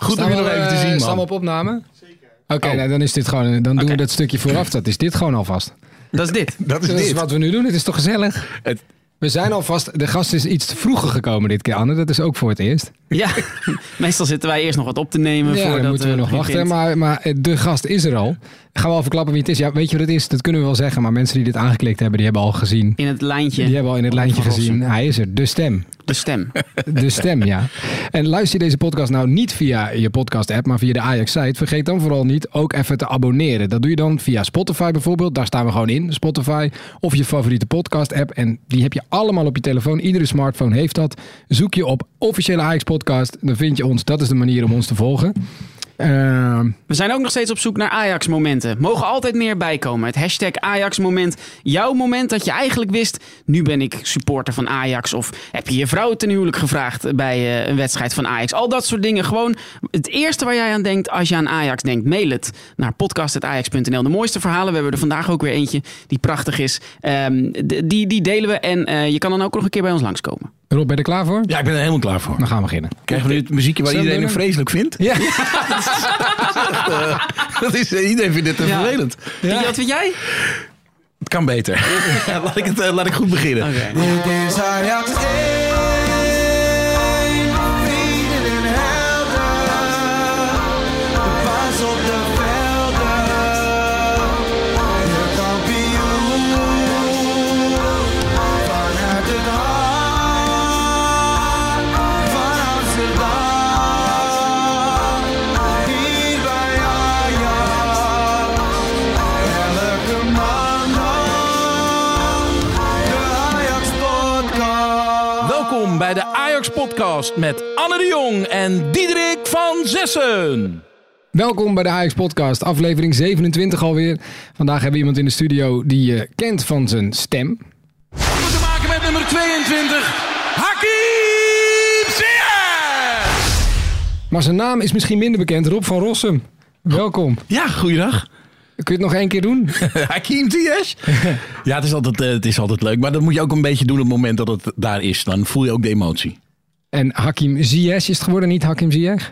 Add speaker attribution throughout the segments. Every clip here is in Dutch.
Speaker 1: Goed om je nog even te zien,
Speaker 2: Staan we
Speaker 1: man.
Speaker 2: op opname? Zeker. Oké,
Speaker 1: Oh.
Speaker 2: nou, dan is dit gewoon. Dan doen we dat stukje vooraf. Dat is dit gewoon alvast.
Speaker 3: Dat is dit.
Speaker 1: Dat is
Speaker 2: Dat is
Speaker 1: dit.
Speaker 2: wat we nu doen. Het is toch gezellig?
Speaker 1: Het-
Speaker 2: We zijn alvast. De gast is iets te vroeger gekomen dit keer, Anne. Dat is ook voor het eerst.
Speaker 3: Ja, meestal zitten wij eerst nog wat op te nemen
Speaker 2: Ja,
Speaker 3: voordat
Speaker 2: dan moeten we nog wachten. Maar, maar eh, de gast is er al. Gaan we al verklappen wie het is? Ja, weet je wat het is? Dat kunnen we wel zeggen. Maar mensen die dit aangeklikt hebben, die hebben al gezien.
Speaker 3: In het lijntje,
Speaker 2: Die hebben al in het lijntje gezien. Hij is er. De stem.
Speaker 3: de stem.
Speaker 2: De stem, ja. En luister je deze podcast nou niet via je podcast-app, maar via de Ajax-site, vergeet dan vooral niet ook even te abonneren. Dat doe je dan via Spotify bijvoorbeeld. Daar staan we gewoon in, Spotify. Of je favoriete podcast-app. En die heb je allemaal op je telefoon. Iedere smartphone heeft dat. Zoek je op officiële Ajax-podcast. Dan vind je ons. Dat is de manier om ons te volgen. Ehm,
Speaker 3: We zijn ook nog steeds op zoek naar Ajax-momenten. Mogen altijd meer bijkomen. Het hashtag Ajax-moment. Jouw moment dat je eigenlijk wist... nu ben ik supporter van Ajax. Of heb je je vrouw ten huwelijk gevraagd... bij eh, een wedstrijd van Ajax. Al dat soort dingen. Gewoon het eerste waar jij aan denkt als je aan Ajax denkt. Mail het naar podcast.ajax.nl. De mooiste verhalen. We hebben er vandaag ook weer eentje die prachtig is. Ehm, die, die delen we. En eh, je kan dan ook nog een keer bij ons langskomen.
Speaker 2: Rob, ben je er klaar voor?
Speaker 1: Ja, ik ben er helemaal klaar voor.
Speaker 2: Dan gaan we beginnen.
Speaker 1: Krijgen we nu het muziekje waar
Speaker 2: Zullen
Speaker 1: iedereen het vreselijk vindt?
Speaker 2: Ja.
Speaker 1: Dat is, eh, iedereen vindt dit te
Speaker 3: Ja.
Speaker 1: vervelend.
Speaker 3: Ja. Wat vind jij?
Speaker 1: Het kan beter. laat, ik het, eh, laat ik goed beginnen.
Speaker 3: Oké.
Speaker 4: Podcast
Speaker 1: met Anne de Jong en Diederik van Zessen.
Speaker 2: Welkom bij de Ajax Podcast, aflevering 27 alweer. Vandaag hebben we iemand in de studio die je kent van zijn stem.
Speaker 1: We te maken met nummer 22, Hakim Ziyech.
Speaker 2: Maar zijn naam is misschien minder bekend, Rob van Rossum. Welkom.
Speaker 1: Ja, goeiedag.
Speaker 2: Kun je het nog één keer doen?
Speaker 1: Hakim Ziyech. Ja, het is, altijd, eh, het is altijd leuk. Maar dat moet je ook een beetje doen op het moment dat het daar is. Dan voel je ook de emotie.
Speaker 2: En Hakim Ziyech is het geworden, niet Hakim Ziyech?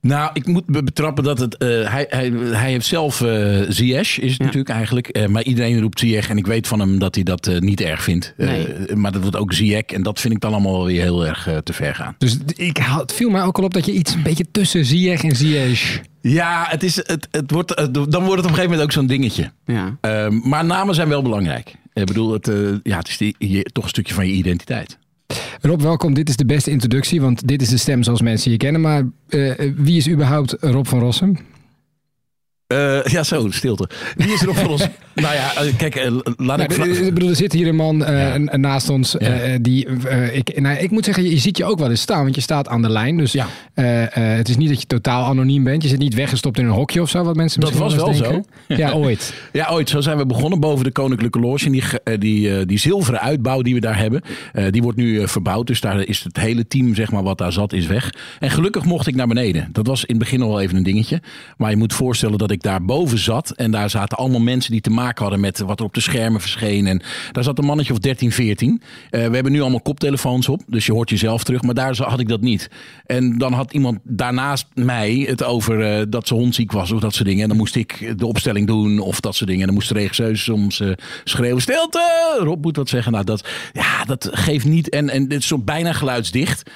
Speaker 1: Nou, ik moet be- betrappen dat het. eh, hij, hij, hij heeft zelf eh Ziyech, is het natuurlijk eigenlijk. Eh, maar iedereen roept Ziyech. En ik weet van hem dat hij dat niet erg vindt. Eh,
Speaker 3: Nee.
Speaker 1: maar dat wordt ook Ziyech. En dat vind ik dan allemaal weer heel erg te ver gaan.
Speaker 2: Dus ik, het viel mij ook al op dat je iets een beetje tussen Ziyech en Ziyech...
Speaker 1: Ja, het is, het, het wordt, dan wordt het op een gegeven moment ook zo'n dingetje.
Speaker 3: Ja.
Speaker 1: Ehm, maar namen zijn wel belangrijk. Ik bedoel, het, eh, ja, het is die, je, toch een stukje van je identiteit.
Speaker 2: Rob, welkom. Dit is de beste introductie, want dit is de stem zoals mensen je kennen. Maar eh, wie is überhaupt Rob van Rossum?
Speaker 1: Eh, ja, zo, stilte. Wie is er op voor ons? nou ja, eh, kijk, eh, laat
Speaker 2: Nou,
Speaker 1: ik...
Speaker 2: bedoel, er zit hier een man
Speaker 1: Ja.
Speaker 2: naast ons. die, ik, nou, ik moet zeggen, je, ziet je ook wel eens staan, want je staat aan de lijn. Dus
Speaker 1: Ja.
Speaker 2: het is niet dat je totaal anoniem bent. Je zit niet weggestopt in een hokje of zo, wat mensen
Speaker 1: Dat
Speaker 2: misschien
Speaker 1: was
Speaker 2: eens
Speaker 1: wel
Speaker 2: denken. Ja, ooit.
Speaker 1: Ja, ooit. Zo zijn we begonnen boven de Koninklijke Loge. En die, die, die zilveren uitbouw die we daar hebben, die wordt nu verbouwd. Dus daar is het hele team, zeg maar, wat daar zat, is weg. En gelukkig mocht ik naar beneden. Dat was in het begin al even een dingetje. Maar je moet voorstellen dat ik daar boven zat. En daar zaten allemaal mensen die te maken hadden met wat er op de schermen verscheen. En daar zat een mannetje of 13, 14. Eh, we hebben nu allemaal koptelefoons op. Dus je hoort jezelf terug. Maar daar had ik dat niet. En dan had iemand daarnaast mij het over eh, dat ze hondziek was of dat soort dingen. En dan moest ik de opstelling doen of dat soort dingen. En dan moest de regisseur soms eh, schreeuwen: Stilte! Rob moet dat zeggen. Nou, dat, ja, dat geeft niet. En, en dit is zo bijna geluidsdicht.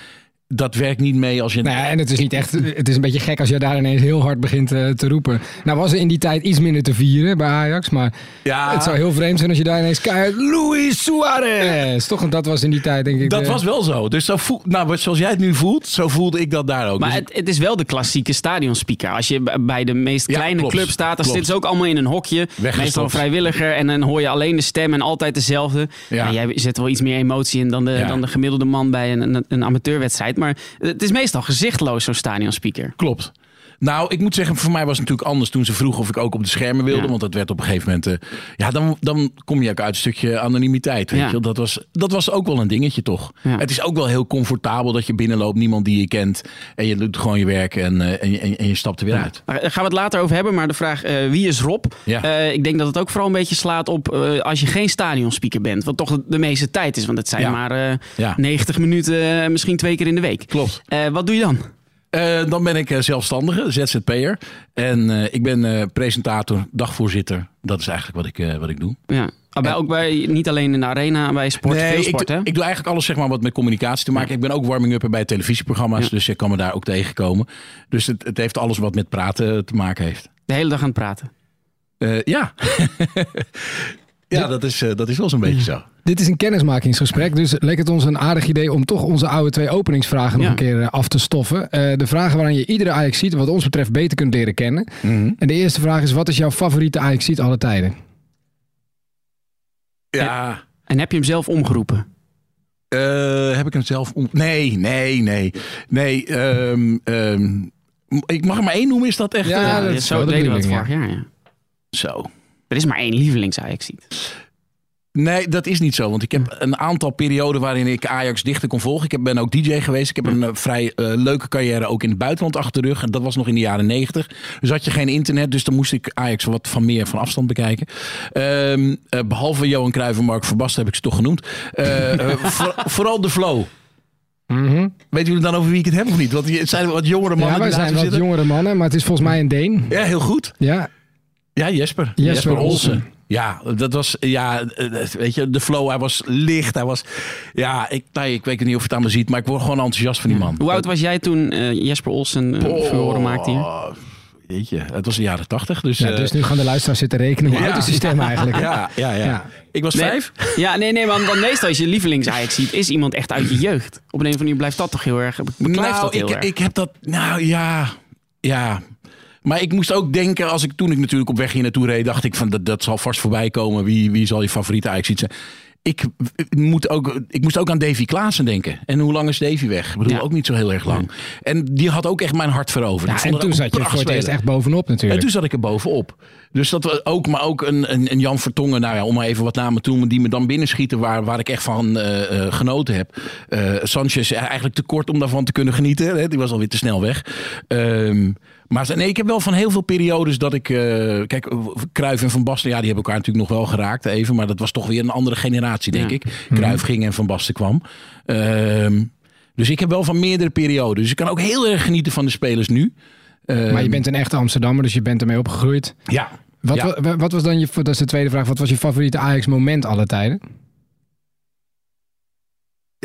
Speaker 1: Dat werkt niet mee als je.
Speaker 2: Nou ja, en het is niet echt. Het is een beetje gek als je daar ineens heel hard begint eh, te roepen. Nou was er in die tijd iets minder te vieren bij Ajax, maar
Speaker 1: Ja.
Speaker 2: het zou heel vreemd zijn als je daar ineens keihard Luis Suarez. Toch, want dat was in die tijd denk ik.
Speaker 1: dat
Speaker 2: de-
Speaker 1: was wel zo. Dus zo voel, nou, zoals jij het nu voelt, zo voelde ik dat daar ook.
Speaker 3: Maar
Speaker 1: Dus-
Speaker 3: het, het is wel de klassieke stadionspeaker. Als je bij de meest
Speaker 1: Ja,
Speaker 3: kleine
Speaker 1: klopt.
Speaker 3: club staat, dan zitten ze ook allemaal in een hokje. Meestal vrijwilliger. En dan hoor je alleen de stem en altijd dezelfde.
Speaker 1: Ja.
Speaker 3: En jij zet wel iets meer emotie in dan de,
Speaker 1: Ja.
Speaker 3: dan de gemiddelde man bij een, een, een amateurwedstrijd. Maar het is meestal gezichtloos, zo'n stadionspeaker.
Speaker 1: Klopt. Nou, ik moet zeggen, voor mij was het natuurlijk anders toen ze vroegen of ik ook op de schermen wilde.
Speaker 3: Ja.
Speaker 1: Want dat werd op een gegeven moment. eh, ja, dan, dan kom je ook uit een stukje anonimiteit. Weet
Speaker 3: Ja.
Speaker 1: je? wel. Dat, was, dat was ook wel een dingetje, toch?
Speaker 3: Ja.
Speaker 1: Het is ook wel heel comfortabel dat je binnenloopt, niemand die je kent. En je doet gewoon je werk en, eh, en, je, en, je- en je stapt er weer uit.
Speaker 3: Daar gaan we het later over hebben. Maar de vraag, eh, wie is Rob? Eh, ik denk dat het ook vooral een beetje slaat op eh, als je geen stadionspeaker bent. Wat toch de meeste tijd is. Want het zijn maar eh,
Speaker 1: Ja.
Speaker 3: 90 minuten, eh, misschien twee keer in de week.
Speaker 1: Klopt.
Speaker 3: Eh, wat doe je dan?
Speaker 1: Eh, dan ben ik eh, zelfstandige, ZZP'er. En eh, ik ben presentator, dagvoorzitter. Dat is eigenlijk wat ik, wat ik doe.
Speaker 3: Ja. Ah, bij, ook bij, niet alleen in de arena, bij sport, veel
Speaker 1: ik,
Speaker 3: sport hè?
Speaker 1: ik doe eigenlijk alles zeg maar, wat met communicatie te maken. Ik ben ook warming-upper bij televisieprogramma's.
Speaker 3: Ja.
Speaker 1: Dus ik kan me daar ook tegenkomen. Dus het, het heeft alles wat met praten te maken heeft.
Speaker 3: De hele dag aan het praten.
Speaker 1: Eh, ja. ja, dat is, eh, dat is wel zo'n beetje zo.
Speaker 2: Dit is een kennismakingsgesprek, dus leek het ons een aardig idee om toch onze oude twee openingsvragen nog
Speaker 3: Ja.
Speaker 2: een keer eh, af te stoffen. Eh, de vragen waarin je iedere ajax ziet, wat ons betreft, beter kunt leren kennen.
Speaker 1: Mhm.
Speaker 2: En de eerste vraag is, wat is jouw favoriete ajax ziet alle tijden?
Speaker 1: Ja.
Speaker 3: En heb je hem zelf omgeroepen?
Speaker 1: Eh, heb ik hem zelf om... Nee, nee, nee. Nee, ehm, ehm, ik mag er maar één noemen, is dat echt...
Speaker 2: Ja, dat
Speaker 3: Ja,
Speaker 2: is
Speaker 3: zo
Speaker 2: wel de
Speaker 3: deden we vorig jaar, ja.
Speaker 1: Zo.
Speaker 3: Er is maar één lievelings Ajax ziet.
Speaker 1: Nee, dat is niet zo. Want ik heb een aantal perioden waarin ik Ajax dichter kon volgen. Ik heb- ben ook DJ geweest. Ik heb een eh, vrij eh, leuke carrière ook in het buitenland achter de rug. En dat was nog in de jaren negentig. Dus had je geen internet. Dus dan moest ik Ajax wat van meer van afstand bekijken. Ehm, eh, behalve Johan Cruijff en Mark Verbasten heb ik ze toch genoemd. Voor- vooral de flow.
Speaker 2: Mhm.
Speaker 1: Weet jullie dan over wie ik het heb of niet? Want het zijn wat jongere mannen
Speaker 2: Ja, wij
Speaker 1: die
Speaker 2: zijn wat
Speaker 1: zitten.
Speaker 2: jongere mannen, maar het is volgens mij een Deen.
Speaker 1: Ja, heel goed.
Speaker 2: Ja,
Speaker 1: Ja, Jesper.
Speaker 2: Jesper
Speaker 1: Olsen.
Speaker 2: Olsen.
Speaker 1: Ja, dat was, ja, eh, weet je, de flow, hij was licht, hij was, ja, ik, nou, ik weet niet of je het aan me ziet, maar ik word gewoon enthousiast van die man.
Speaker 3: Hoe oud was jij toen eh, Jesper Olsen uh,
Speaker 1: Oh,
Speaker 3: verhoren maakte hier?
Speaker 1: Weet je, het was de jaren tachtig, dus...
Speaker 2: ja dus nu gaan de luisteraars zitten rekenen hoe
Speaker 1: ja.
Speaker 2: oud is die stem eigenlijk.
Speaker 1: ja, ja, ja,
Speaker 2: Ja.
Speaker 1: Ik was
Speaker 3: Nee.
Speaker 1: vijf.
Speaker 3: Ja, nee, nee, want dan meestal als je lievelings Ajax ziet, is iemand echt uit je jeugd. Op een of andere manier blijft dat toch heel erg, beklijft
Speaker 1: Nou,
Speaker 3: dat heel
Speaker 1: ik,
Speaker 3: erg.
Speaker 1: ik heb dat, nou ja, ja. Maar ik moest ook denken, als ik toen ik natuurlijk op weg hier naartoe reed, dacht ik van dat, dat zal vast voorbij komen. Wie, wie zal je favoriete Ajax zijn? Ik, moet ook, ik moest ook aan Davy Klaassen denken. En hoe lang is Davy weg? Ik bedoel,
Speaker 3: Ja.
Speaker 1: ook niet zo heel erg lang. En die had ook echt mijn hart veroverd.
Speaker 2: Ja, en toen zat je voor het eerst echt bovenop
Speaker 1: En
Speaker 2: natuurlijk.
Speaker 1: toen zat ik er bovenop. Dus dat was ook, maar ook een, een, een Jan Vertongen, nou ja, om maar even wat namen te noemen, die me dan binnenschieten waar, waar ik echt van eh, eh, genoten heb. Eh Sanchez eigenlijk te kort om daarvan te kunnen genieten. Hè? Die was alweer te snel weg. Ehm, maar nee, ik heb wel van heel veel periodes dat ik. eh, kijk, Kruif en Van Basten, ja, die hebben elkaar natuurlijk nog wel geraakt even. Maar dat was toch weer een andere generatie, denk
Speaker 3: Ja.
Speaker 1: ik. Kruif ging en Van Basten kwam. Ehm, dus ik heb wel van meerdere periodes. Dus ik kan ook heel erg genieten van de spelers nu. Ehm,
Speaker 2: Maar je bent een echte Amsterdammer, dus je bent ermee opgegroeid.
Speaker 1: Ja.
Speaker 2: Wat,
Speaker 1: Ja.
Speaker 2: wa- wat was dan je, dat is de tweede vraag, wat was je favoriete Ajax moment alle tijden?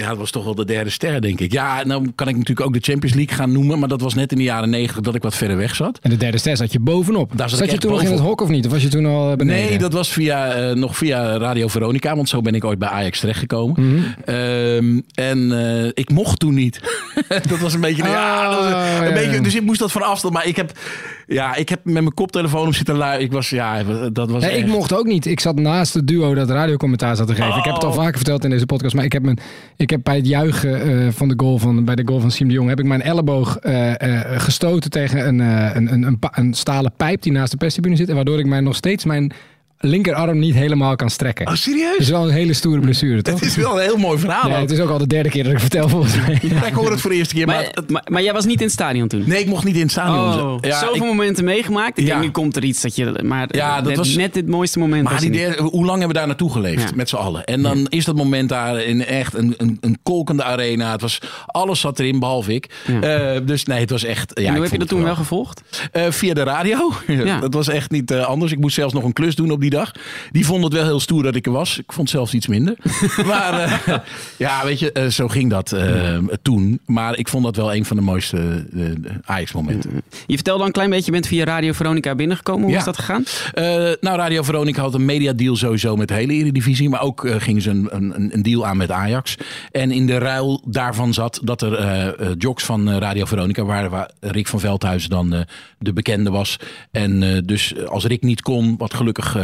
Speaker 1: Ja, dat was toch wel de derde ster, denk ik. Ja, nou kan ik natuurlijk ook de Champions League gaan noemen. Maar dat was net in de jaren negentig dat ik wat verder weg zat.
Speaker 2: En de derde ster zat je bovenop.
Speaker 1: Daar zat
Speaker 2: je toen nog in het hok of niet? Of was je toen al eh, beneden?
Speaker 1: Nee, dat was via, eh, nog via Radio Veronica. Want zo ben ik ooit bij Ajax terechtgekomen. Ehm, en eh, ik mocht toen niet. dat was een beetje... ja, dat was een, een
Speaker 2: ja,
Speaker 1: beetje
Speaker 2: ja.
Speaker 1: dus ik moest dat van afstand. Maar ik heb, ja, ik heb met mijn koptelefoon op zitten luisteren. Ik was, ja, dat was
Speaker 2: Nee, ik mocht ook niet. Ik zat naast het duo dat radiocommentaar zat te geven. Ik heb het al
Speaker 1: Oh.
Speaker 2: vaker verteld in deze podcast. Maar ik heb, mijn, ik heb bij het juichen eh, van de goal van, bij de goal van Siem de Jong... heb ik mijn elleboog eh, eh, gestoten tegen een, een, een, een stalen pijp die naast de perstribune zit. En waardoor ik mij nog steeds mijn linkerarm niet helemaal kan strekken.
Speaker 1: Oh,
Speaker 2: Dat
Speaker 1: serieus?
Speaker 2: is wel een hele stoere blessure, toch?
Speaker 1: Het is wel een heel mooi verhaal.
Speaker 2: Ja, het is ook al de derde keer dat ik het vertel volgens mij.
Speaker 1: Ja, ik hoor het voor de eerste keer. Maar,
Speaker 3: maar, maar, maar jij was niet in het stadion toen?
Speaker 1: nee, ik mocht niet in het stadion.
Speaker 3: Oh,
Speaker 1: Ja,
Speaker 3: zoveel
Speaker 1: ik-
Speaker 3: momenten meegemaakt. Ik
Speaker 1: Ja.
Speaker 3: denk, nu komt er iets dat je... Maar
Speaker 1: Ja, dat
Speaker 3: net,
Speaker 1: was-
Speaker 3: net dit mooiste moment.
Speaker 1: Maar
Speaker 3: was
Speaker 1: die derde, hoe lang hebben we daar naartoe geleefd?
Speaker 3: Ja.
Speaker 1: Met z'n allen. En dan is dat moment daar in echt een, een, een kolkende arena. Het was, alles zat erin, behalve ik.
Speaker 3: Ja.
Speaker 1: Eh, dus nee, het was echt... Ja,
Speaker 3: en hoe heb je dat toen
Speaker 1: het
Speaker 3: wel gevolgd?
Speaker 1: Eh, via de radio.
Speaker 3: Ja.
Speaker 1: dat was echt niet eh, anders. Ik moest zelfs nog een klus doen op die dag. Die vond het wel heel stoer dat ik er was. Ik vond zelfs iets minder. maar eh, ja, weet je, eh, zo ging dat eh, toen. Maar ik vond dat wel een van de mooiste Ajax-momenten.
Speaker 3: Je vertelde al een klein beetje, je bent via Radio Veronica binnengekomen. Hoe
Speaker 1: Ja.
Speaker 3: is dat gegaan?
Speaker 1: Nou, Radio Veronica had een mediadeal sowieso met de hele Eredivisie. Maar ook gingen ze een, een, een deal aan met Ajax. En in de ruil daarvan zat dat er jocks van Radio Veronica waren... waar Rick van Veldhuizen dan de bekende was. En dus als Rick niet kon, wat gelukkig...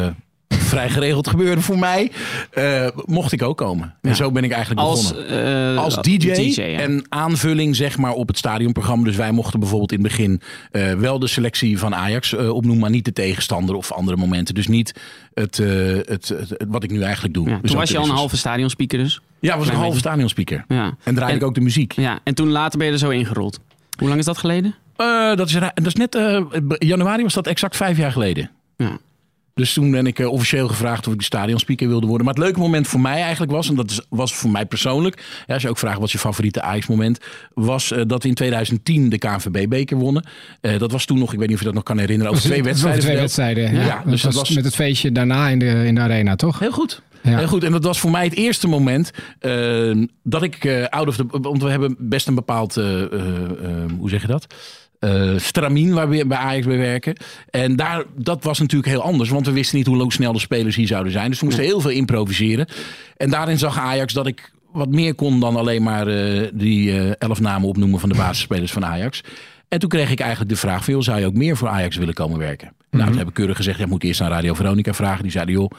Speaker 1: eh, vrij geregeld gebeurde voor mij, eh, mocht ik ook komen. En zo ben ik eigenlijk
Speaker 3: Als,
Speaker 1: begonnen.
Speaker 3: eh,
Speaker 1: Als DJ,
Speaker 3: ja.
Speaker 1: en aanvulling zeg maar op het stadionprogramma. Dus wij mochten bijvoorbeeld in het begin eh, wel de selectie van Ajax eh, opnoemen, maar niet de tegenstander of andere momenten. Dus niet het, eh, het, het- het- wat ik nu eigenlijk doe.
Speaker 3: Ja,
Speaker 1: Dus
Speaker 3: toen was je al een halve stadionspeaker dus.
Speaker 1: Ja, was een halve stadionspeaker.
Speaker 3: Ja.
Speaker 1: En draaide
Speaker 3: En-
Speaker 1: ik ook de muziek.
Speaker 3: ja, en toen later ben je er zo ingerold. Hoe lang is dat geleden?
Speaker 1: Eh, dat, is, dat is net, eh, januari was dat exact vijf jaar geleden.
Speaker 3: Ja.
Speaker 1: Dus toen ben ik eh, officieel gevraagd of ik de stadionspeaker wilde worden. Maar het leuke moment voor mij eigenlijk was, en dat was voor mij persoonlijk, ja, als je ook vraagt wat je favoriete Ajax-moment, was eh, dat we in 2010 de KNVB-beker wonnen. Eh, dat was toen nog, ik weet niet of je dat nog kan herinneren, over twee
Speaker 2: Over
Speaker 1: wedstrijden.
Speaker 2: twee
Speaker 1: verdeeld.
Speaker 2: wedstrijden. Ja,
Speaker 1: Ja,
Speaker 2: dus
Speaker 1: dat
Speaker 2: was met het feestje daarna in de, in de arena, toch?
Speaker 1: Heel goed.
Speaker 2: Ja.
Speaker 1: Heel goed. En dat was voor mij het eerste moment dat ik out of the... Want we hebben best een bepaald... hoe zeg je dat? Eh stramien waar we bij Ajax bij werken. En daar, dat was natuurlijk heel anders. Want we wisten niet hoe snel de spelers hier zouden zijn. Dus we moesten heel veel improviseren. En daarin zag Ajax dat ik wat meer kon dan alleen maar eh, die eh, elf namen opnoemen van de basisspelers van Ajax. En toen kreeg ik eigenlijk de vraag: joh, zou je ook meer voor Ajax willen komen werken? Nou, toen heb ik keurig gezegd: ja, moet ik eerst aan Radio Veronica vragen. Die zeiden: joh,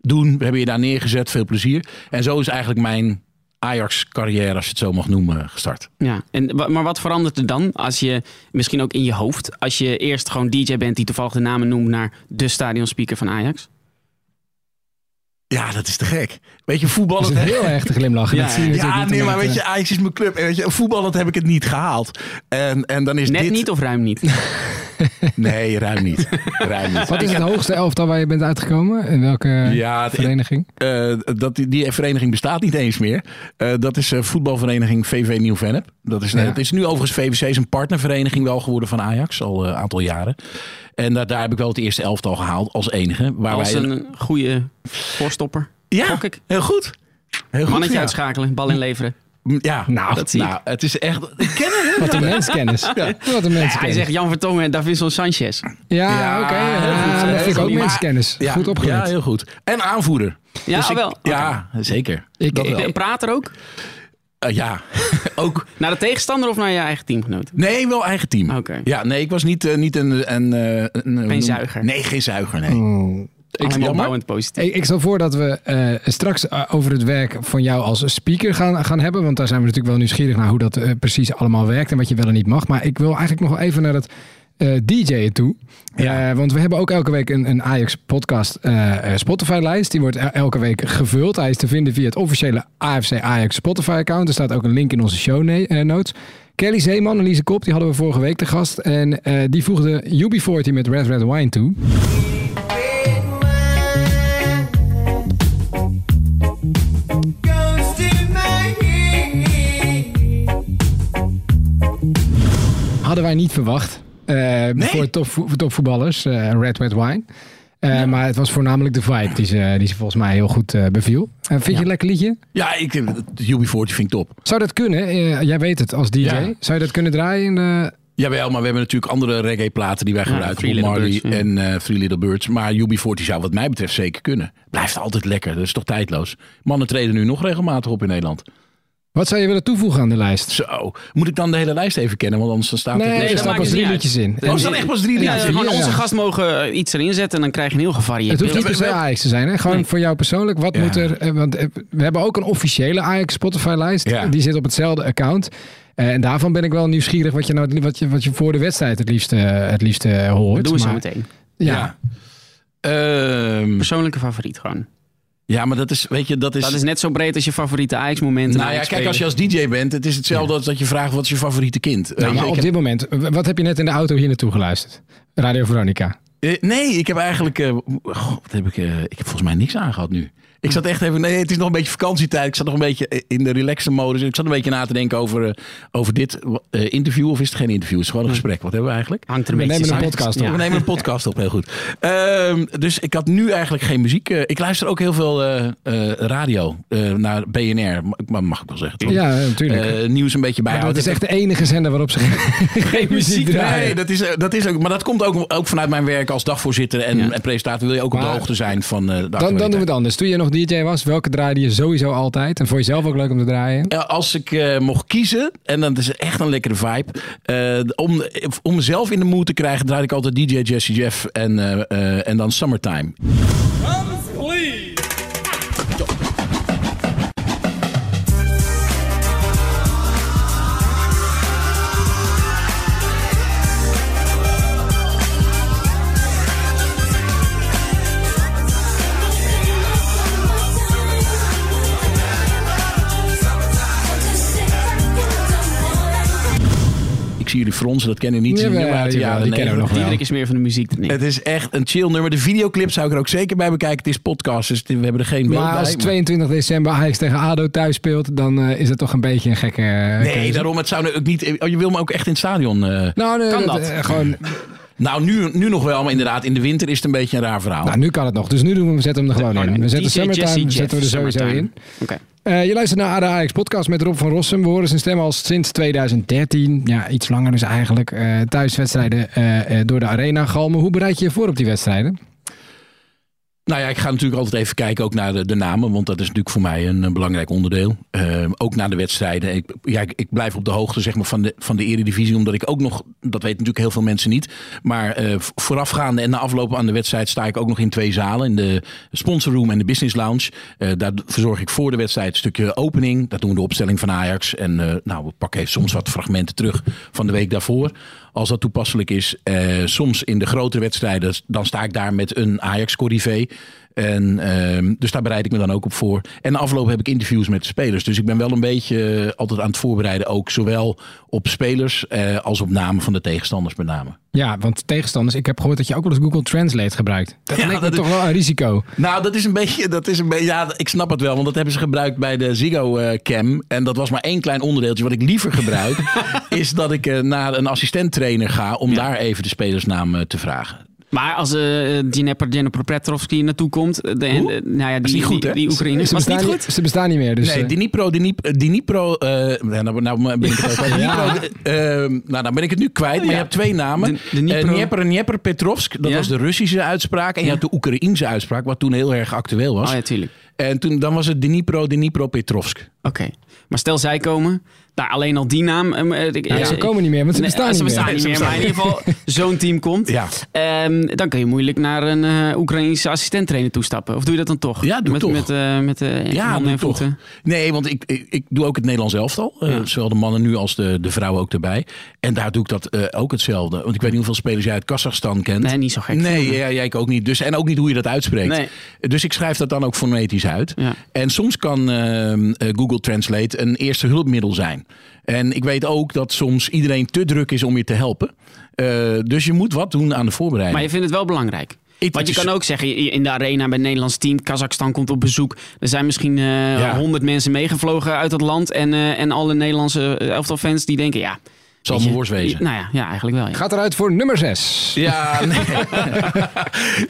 Speaker 1: doen. We hebben je daar neergezet. Veel plezier. En zo is eigenlijk mijn Ajax-carrière, als je het zo mag noemen, gestart.
Speaker 3: Ja, en, maar wat verandert er dan als je, misschien ook in je hoofd, als je eerst gewoon DJ bent die toevallig de namen noemt naar de stadionspeaker van Ajax?
Speaker 1: Ja, dat is te gek. Weet je,
Speaker 2: Dat
Speaker 1: voetballen...
Speaker 2: is een heel erg te glimlachen.
Speaker 3: Ja,
Speaker 2: dat
Speaker 1: nee, maar weet je, Ajax is mijn club. En weet je, voetballend heb ik het niet gehaald. En, en dan is
Speaker 3: Net
Speaker 1: dit...
Speaker 3: niet of ruim niet?
Speaker 1: Nee, ruim niet. Ruim niet.
Speaker 2: Wat is het hoogste elftal waar je bent uitgekomen? In welke
Speaker 1: Ja,
Speaker 2: vereniging?
Speaker 1: Eh, dat, die, die vereniging bestaat niet eens meer. Eh, dat is eh, voetbalvereniging VV Nieuw-Vennep. Dat is,
Speaker 2: Ja.
Speaker 1: Het is nu overigens VVC is een partnervereniging wel geworden van Ajax. Al een aantal jaren. En daar, daar heb ik wel het eerste elftal gehaald als enige. Waar
Speaker 3: Als
Speaker 1: wij,
Speaker 3: een goede voorstopper.
Speaker 1: ja, heel goed. Heel goed
Speaker 3: Mannetje
Speaker 1: ja.
Speaker 3: uitschakelen, bal inleveren.
Speaker 1: Ja,
Speaker 2: Nou,
Speaker 3: dat zie ik.
Speaker 1: nou, het is echt... Ik ken hem.
Speaker 2: Wat een menskennis. Wat een
Speaker 3: Ja,
Speaker 2: menskennis.
Speaker 3: hij zegt Jan Vertongen en Davinson Sanchez.
Speaker 2: Ja,
Speaker 1: Ja,
Speaker 2: oké. ja, dat vind ik ook.
Speaker 1: Maar-
Speaker 2: menskennis.
Speaker 1: Ja,
Speaker 2: Goed opgelet.
Speaker 1: Ja, heel goed. En aanvoerder.
Speaker 3: Ja,
Speaker 1: Dus ik-
Speaker 3: wel.
Speaker 1: Ja, zeker.
Speaker 2: Ik- ik-
Speaker 3: praat er ook?
Speaker 1: Eh, ja, ook.
Speaker 3: Naar de tegenstander of naar je eigen teamgenoot?
Speaker 1: Nee, wel eigen team.
Speaker 3: Oké.
Speaker 1: Ja, nee, ik was niet, eh, niet een... een, eh, een hoe noem-
Speaker 3: zuiger.
Speaker 1: Nee, geen zuiger, nee.
Speaker 2: Oh.
Speaker 1: Jammer.
Speaker 3: positief.
Speaker 2: Ik, ik stel voor dat we eh, straks eh, over het werk van jou als speaker gaan, gaan hebben. Want daar zijn we natuurlijk wel nieuwsgierig naar hoe dat eh, precies allemaal werkt en wat je wel en niet mag. Maar ik wil eigenlijk nog wel even naar het eh DJ'en toe.
Speaker 1: Ja.
Speaker 2: Want we hebben ook elke week een, een Ajax podcast Spotify lijst. Die wordt el- elke week gevuld. Hij is te vinden via het officiële AFC Ajax Spotify account. Er staat ook een link in onze show notes. Kelly Zeeman en Lise Kop, die hadden we vorige week te gast. En eh, die voegde UB40 met Red Red Wine toe. Hadden wij niet verwacht. eh, Voor top, topvoetballers, eh, Red Red Wine. Eh, Maar het was voornamelijk de vibe die ze, die ze volgens mij heel goed eh, beviel. Eh, vind je een lekker liedje?
Speaker 1: Ja, ik, het UB40 vind ik top.
Speaker 2: Zou dat kunnen? Jij weet het als DJ.
Speaker 1: Ja.
Speaker 2: Zou je dat kunnen draaien? in de-
Speaker 1: Jawel, maar we hebben natuurlijk andere reggae-platen die wij gebruiken. Bob Marley
Speaker 3: Birds,
Speaker 1: en eh Three Little Birds. Maar UB40 zou wat mij betreft zeker kunnen. Blijft altijd lekker, dat is toch tijdloos. Mannen treden nu nog regelmatig op in Nederland.
Speaker 2: Wat zou je willen toevoegen aan de lijst?
Speaker 1: Zo, moet ik dan de hele lijst even kennen? Want anders dan staat
Speaker 2: Nee,
Speaker 1: het...
Speaker 2: er
Speaker 3: dat
Speaker 2: staan pas drie liedjes in.
Speaker 3: Oh,
Speaker 1: er staan echt pas drie liedjes in?
Speaker 3: gewoon onze gast mogen eh, iets erin zetten en dan krijg je een heel gevarieerd
Speaker 2: Het hoeft niet per se Ajax te zijn. Hè? Gewoon
Speaker 3: Nee.
Speaker 2: voor jou persoonlijk. Wat
Speaker 1: Ja.
Speaker 2: moet er... eh, Want eh, we hebben ook een officiële Ajax Spotify lijst.
Speaker 1: Ja.
Speaker 2: Die zit op hetzelfde account. Eh, en daarvan ben ik wel nieuwsgierig wat je, nou, wat je, wat je voor de wedstrijd het liefst, het liefst hoort.
Speaker 3: Dat doen we zo meteen.
Speaker 2: Ja.
Speaker 1: Ehm,
Speaker 3: Persoonlijke favoriet gewoon.
Speaker 1: Ja, maar dat is, weet je, dat is...
Speaker 3: Dat is net zo breed als je favoriete Ajax-momenten.
Speaker 1: nou ja, kijk, als je als DJ bent, het is hetzelfde als dat je vraagt wat is je favoriete kind.
Speaker 2: Nou,
Speaker 1: je,
Speaker 2: maar op dit moment, wat heb je net in de auto hier naartoe geluisterd? Radio Veronica.
Speaker 1: Eh, nee, ik heb eigenlijk. eh, goh, wat heb ik, eh, ik heb volgens mij niks aangehad nu. Ik zat echt even. Nee, het is nog een beetje vakantietijd. Ik zat nog een beetje in de relaxe modus. Ik zat een beetje na te denken over, eh, over dit eh, interview. Of is het geen interview? Het is gewoon een gesprek. Wat hebben we eigenlijk?
Speaker 3: Hangt er een
Speaker 2: We
Speaker 3: beetje
Speaker 2: nemen een podcast op.
Speaker 3: Ja.
Speaker 1: We nemen een podcast op, heel goed. Ehm, dus ik had nu eigenlijk geen muziek. Eh, ik luister ook heel veel radio naar BNR. Mag, mag ik wel zeggen. toch?
Speaker 2: Ja, natuurlijk.
Speaker 1: Nieuws een beetje
Speaker 2: maar dat is echt de enige zender waarop ze geen, muziek draaien.
Speaker 1: Nee, dat is, dat is ook. Maar dat komt ook, ook vanuit mijn werk als dagvoorzitter en,
Speaker 3: Ja.
Speaker 1: en presentator. Wil je ook op de hoogte zijn van de
Speaker 2: Dan, dan doen we het anders. Toen je nog DJ was, welke draaide je sowieso altijd? En vond je zelf ook leuk om te draaien?
Speaker 1: Als ik eh, mocht kiezen, en dan is echt een lekkere vibe. eh, om, om mezelf in de mood te krijgen, draai ik altijd DJ Jesse Jeff en, eh, en dan Summertime. Jullie fronsen, dat kennen niet. Jaren
Speaker 2: die kennen we
Speaker 1: 90.
Speaker 2: nog wel.
Speaker 3: Diederik is meer van de muziek dan ik.
Speaker 1: Het is echt een chill nummer. De videoclip zou ik er ook zeker bij bekijken. Het is podcast, dus we hebben er geen beeld
Speaker 2: Maar
Speaker 1: bij.
Speaker 2: als 22 december Ajax tegen ADO thuis speelt, dan eh, is het toch een beetje een gekke eh,
Speaker 1: Nee,
Speaker 2: keuze.
Speaker 1: daarom, het zou nu ook niet... Oh, je wil me ook echt in het stadion... eh,
Speaker 2: Nou, nee,
Speaker 3: Kan dat?
Speaker 2: eh, gewoon,
Speaker 1: nou, nu, nu nog wel, maar inderdaad, in de winter is het een beetje een raar verhaal.
Speaker 2: nou, nu kan het nog. Dus nu doen we, we zetten hem er gewoon in. We zetten Summertime zetten we er sowieso in.
Speaker 3: Oké.
Speaker 2: Eh, je luistert naar ADO Ajax podcast met Rob van Rossum. We horen zijn stem al sinds 2013. Ja, iets langer dus eigenlijk. Eh, thuiswedstrijden eh, door de arena. Galmen, hoe bereid je je voor op die wedstrijden?
Speaker 1: Nou ja, ik ga natuurlijk altijd even kijken ook naar de, de namen. Want dat is natuurlijk voor mij een, een belangrijk onderdeel. Eh, ook naar de wedstrijden. Ik, ik, blijf op de hoogte zeg maar, van, de, van de eredivisie. Omdat ik ook nog, dat weten natuurlijk heel veel mensen niet. Maar eh, v- voorafgaande en na afloop aan de wedstrijd sta ik ook nog in twee zalen. In de sponsorroom en de business lounge. Eh, daar verzorg ik voor de wedstrijd een stukje opening. Dat doen we de opstelling van Ajax. En eh, nou, we pakken soms wat fragmenten terug van de week daarvoor. Als dat toepasselijk is. Eh, soms in de grotere wedstrijden, dan sta ik daar met een Ajax-corrivé. En, ehm, dus daar bereid ik me dan ook op voor. En afloop heb ik interviews met de spelers. Dus ik ben wel een beetje eh, altijd aan het voorbereiden. Ook zowel op spelers eh, als op namen van de tegenstanders met name.
Speaker 2: Ja, want tegenstanders, ik heb gehoord dat je ook wel eens Google Translate gebruikt. Dat
Speaker 1: Ja, dat is-
Speaker 2: toch wel een risico.
Speaker 1: Nou, dat is een beetje, dat is een beetje, ja, ik snap het wel, want dat hebben ze gebruikt bij de Ziggo eh, Cam. En dat was maar één klein onderdeeltje. Wat ik liever gebruik, is dat ik naar een assistent-trainer ga om
Speaker 3: Ja.
Speaker 1: daar even de spelersnaam te vragen.
Speaker 3: Maar als uh, Dnepr Dnepr Petrovski hier naartoe komt, de,
Speaker 1: Hoe?
Speaker 3: de- nou ja, die,
Speaker 1: niet goed,
Speaker 3: die,
Speaker 1: hè?
Speaker 3: die Oekraïne.
Speaker 2: Ze
Speaker 3: Was niet goed?
Speaker 2: ze bestaan niet meer. Dus,
Speaker 1: nee,
Speaker 2: eh,
Speaker 1: Dnipro, Dnipro, Dnipro eh, nou, nou ben ik het ook
Speaker 2: Ja.
Speaker 1: Dnipro, eh, nou, dan ben ik het nu kwijt, maar
Speaker 3: Ja.
Speaker 1: je hebt twee namen.
Speaker 3: De- de Dnipro-
Speaker 1: Eh, Dnieper, Dnieper Petrovsk, dat
Speaker 3: Ja.
Speaker 1: was de Russische uitspraak. En je
Speaker 3: Ja.
Speaker 1: had de Oekraïense uitspraak, wat toen heel erg actueel was.
Speaker 3: Oh ja, tuurlijk.
Speaker 1: En toen, dan was het Dnipro, Dnipro Petrovsk.
Speaker 3: Oké. Maar stel zij komen, nou, alleen al die naam. ehm, ik- eh,
Speaker 2: ze komen niet meer, want ze
Speaker 3: nee,
Speaker 2: bestaan
Speaker 3: ze
Speaker 2: niet
Speaker 3: bestaan
Speaker 2: meer.
Speaker 3: niet
Speaker 1: Ze
Speaker 3: meer.
Speaker 1: bestaan
Speaker 3: Maar in ieder geval, zo'n team komt.
Speaker 1: Ja.
Speaker 3: Ehm, dan kun je moeilijk naar een eh Oekraïnse assistenttrainer toestappen. Of doe je dat dan toch?
Speaker 1: Ja, doe
Speaker 3: met,
Speaker 1: toch.
Speaker 3: Met, eh, met de
Speaker 1: Ja,
Speaker 3: handen en
Speaker 1: toch.
Speaker 3: voeten.
Speaker 1: Nee, want ik, ik, ik doe ook het Nederlands elftal.
Speaker 3: Ja.
Speaker 1: Zowel de mannen nu als de, de vrouwen ook erbij. En daar doe ik dat ook hetzelfde. Want ik weet niet hoeveel spelers jij uit Kazachstan kent.
Speaker 3: Nee, niet zo gek.
Speaker 1: Nee, ja, jij ik ook niet. Dus, en ook niet hoe je dat uitspreekt.
Speaker 3: Nee.
Speaker 1: Dus ik schrijf dat dan ook fonetisch uit.
Speaker 3: Ja.
Speaker 1: En soms kan eh, eh, Google Translate een eerste hulpmiddel zijn. En ik weet ook dat soms iedereen te druk is om je te helpen. Eh, dus je moet wat doen aan de voorbereiding.
Speaker 3: Maar je vindt het wel belangrijk.
Speaker 1: Ik-
Speaker 3: Want je
Speaker 1: is-
Speaker 3: kan ook zeggen, in de arena bij het Nederlands team, Kazachstan komt op bezoek. Er zijn misschien eh,
Speaker 1: Ja.
Speaker 3: honderd mensen meegevlogen uit het land. En, eh, en alle Nederlandse eh, elftal fans die denken, ja...
Speaker 1: zal me worst wezen.
Speaker 3: Nou ja, ja eigenlijk wel. Ja.
Speaker 2: Gaat eruit voor nummer 6.
Speaker 1: Ja, nee.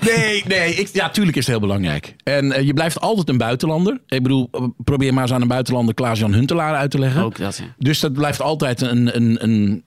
Speaker 1: nee, nee ik, ja, tuurlijk is het heel belangrijk. En eh, je blijft altijd een buitenlander. Ik bedoel, eh, probeer maar eens aan een buitenlander Klaas-Jan Huntelaar uit te leggen.
Speaker 3: Ook dat, ja.
Speaker 1: Dus dat blijft altijd een, een, een,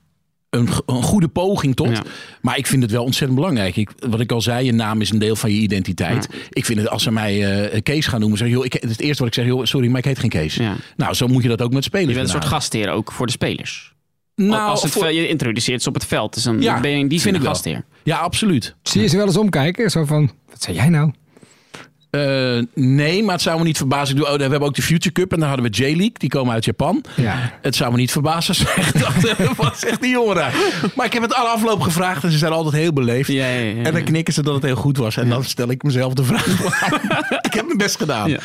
Speaker 1: een, een goede poging tot.
Speaker 3: Ja.
Speaker 1: Maar ik vind het wel ontzettend belangrijk. Ik, wat ik al zei, je naam is een deel van je identiteit. Ik vind het, als ze mij eh, Kees gaan noemen, zeg joh, ik, het is het eerste wat ik zeg, joh, sorry, maar ik heet geen Kees.
Speaker 3: Ja.
Speaker 1: Nou, zo moet je dat ook met spelers
Speaker 3: Je bent een soort gastheer ook voor de spelers.
Speaker 1: Nou,
Speaker 3: Als het,
Speaker 1: voor-
Speaker 3: je introduceert ze op het veld, dus dan
Speaker 1: Ja,
Speaker 3: ben je in die zin
Speaker 1: vind
Speaker 3: een
Speaker 1: ik
Speaker 3: gastheer.
Speaker 1: ja, absoluut.
Speaker 2: Zie je ze wel eens omkijken? Zo van, wat zei jij nou?
Speaker 1: Eh, nee, maar het zou me niet verbazen. Ik doe- Oh, we hebben ook de Future Cup en dan hadden we J-League. Die komen uit Japan.
Speaker 2: Ja.
Speaker 1: Het zou me niet verbazen echt dachten, wat zegt die jongen daar? Maar ik heb het alle afloop gevraagd en ze zijn altijd heel beleefd.
Speaker 3: Ja, ja.
Speaker 1: En dan knikken ze dat het heel goed was. En dan stel ik mezelf de vraag. ik heb mijn best gedaan.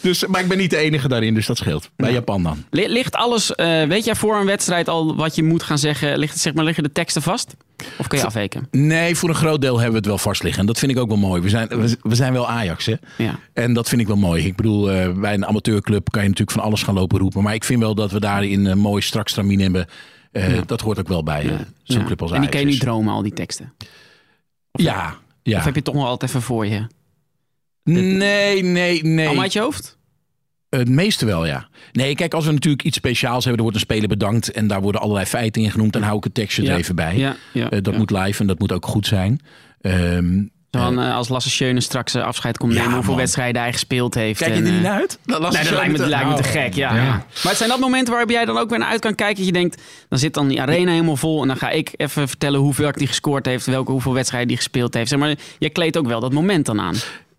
Speaker 1: Dus, maar ik ben niet de enige daarin, dus dat scheelt. Bij Japan dan.
Speaker 3: Li- Ligt alles, eh, weet jij voor een wedstrijd al wat je moet gaan zeggen? Ligt, het, zeg maar, liggen de teksten vast? Of kun je afweken?
Speaker 1: Nee, voor een groot deel hebben we het wel vast liggen. En dat vind ik ook wel mooi. We zijn, we, we zijn wel Ajax, hè?
Speaker 3: Ja.
Speaker 1: En dat vind ik wel mooi. Ik bedoel, eh, bij een amateurclub kan je natuurlijk van alles gaan lopen roepen. Maar ik vind wel dat we daarin een mooi strak stramien hebben. Eh, Dat hoort ook wel bij eh, zo'n
Speaker 3: Ja.
Speaker 1: club als
Speaker 3: en die
Speaker 1: Ajax.
Speaker 3: kun je nu
Speaker 1: is.
Speaker 3: dromen, al die teksten?
Speaker 1: Ja, ja.
Speaker 3: Of heb je het toch nog altijd even voor je?
Speaker 1: Nee, nee, nee.
Speaker 3: Allemaal uit je hoofd?
Speaker 1: Het meeste wel, ja. Nee, kijk, als we natuurlijk iets speciaals hebben, er wordt een speler bedankt en daar worden allerlei feiten in genoemd, dan hou ik het tekstje
Speaker 3: Ja.
Speaker 1: er even bij.
Speaker 3: Ja, ja,
Speaker 1: Eh, dat moet live en dat moet ook goed zijn. Ehm,
Speaker 3: Dan, eh, als Lasse Schöne straks eh, afscheid komt nemen, hoeveel wedstrijden hij gespeeld heeft.
Speaker 1: kijk je
Speaker 3: en,
Speaker 1: er niet
Speaker 3: eh,
Speaker 1: naar uit?
Speaker 3: Nee, dat lijkt me,
Speaker 1: met-
Speaker 3: lijkt me te
Speaker 2: Nou,
Speaker 3: gek, ja. Maar het zijn dat momenten waarop jij dan ook weer naar uit kan kijken. Dat je denkt, dan zit dan die arena helemaal vol. En dan ga ik even vertellen hoeveel die gescoord heeft. Welke, hoeveel wedstrijden die gespeeld heeft. Zeg maar, jij kleedt ook wel dat moment dan aan.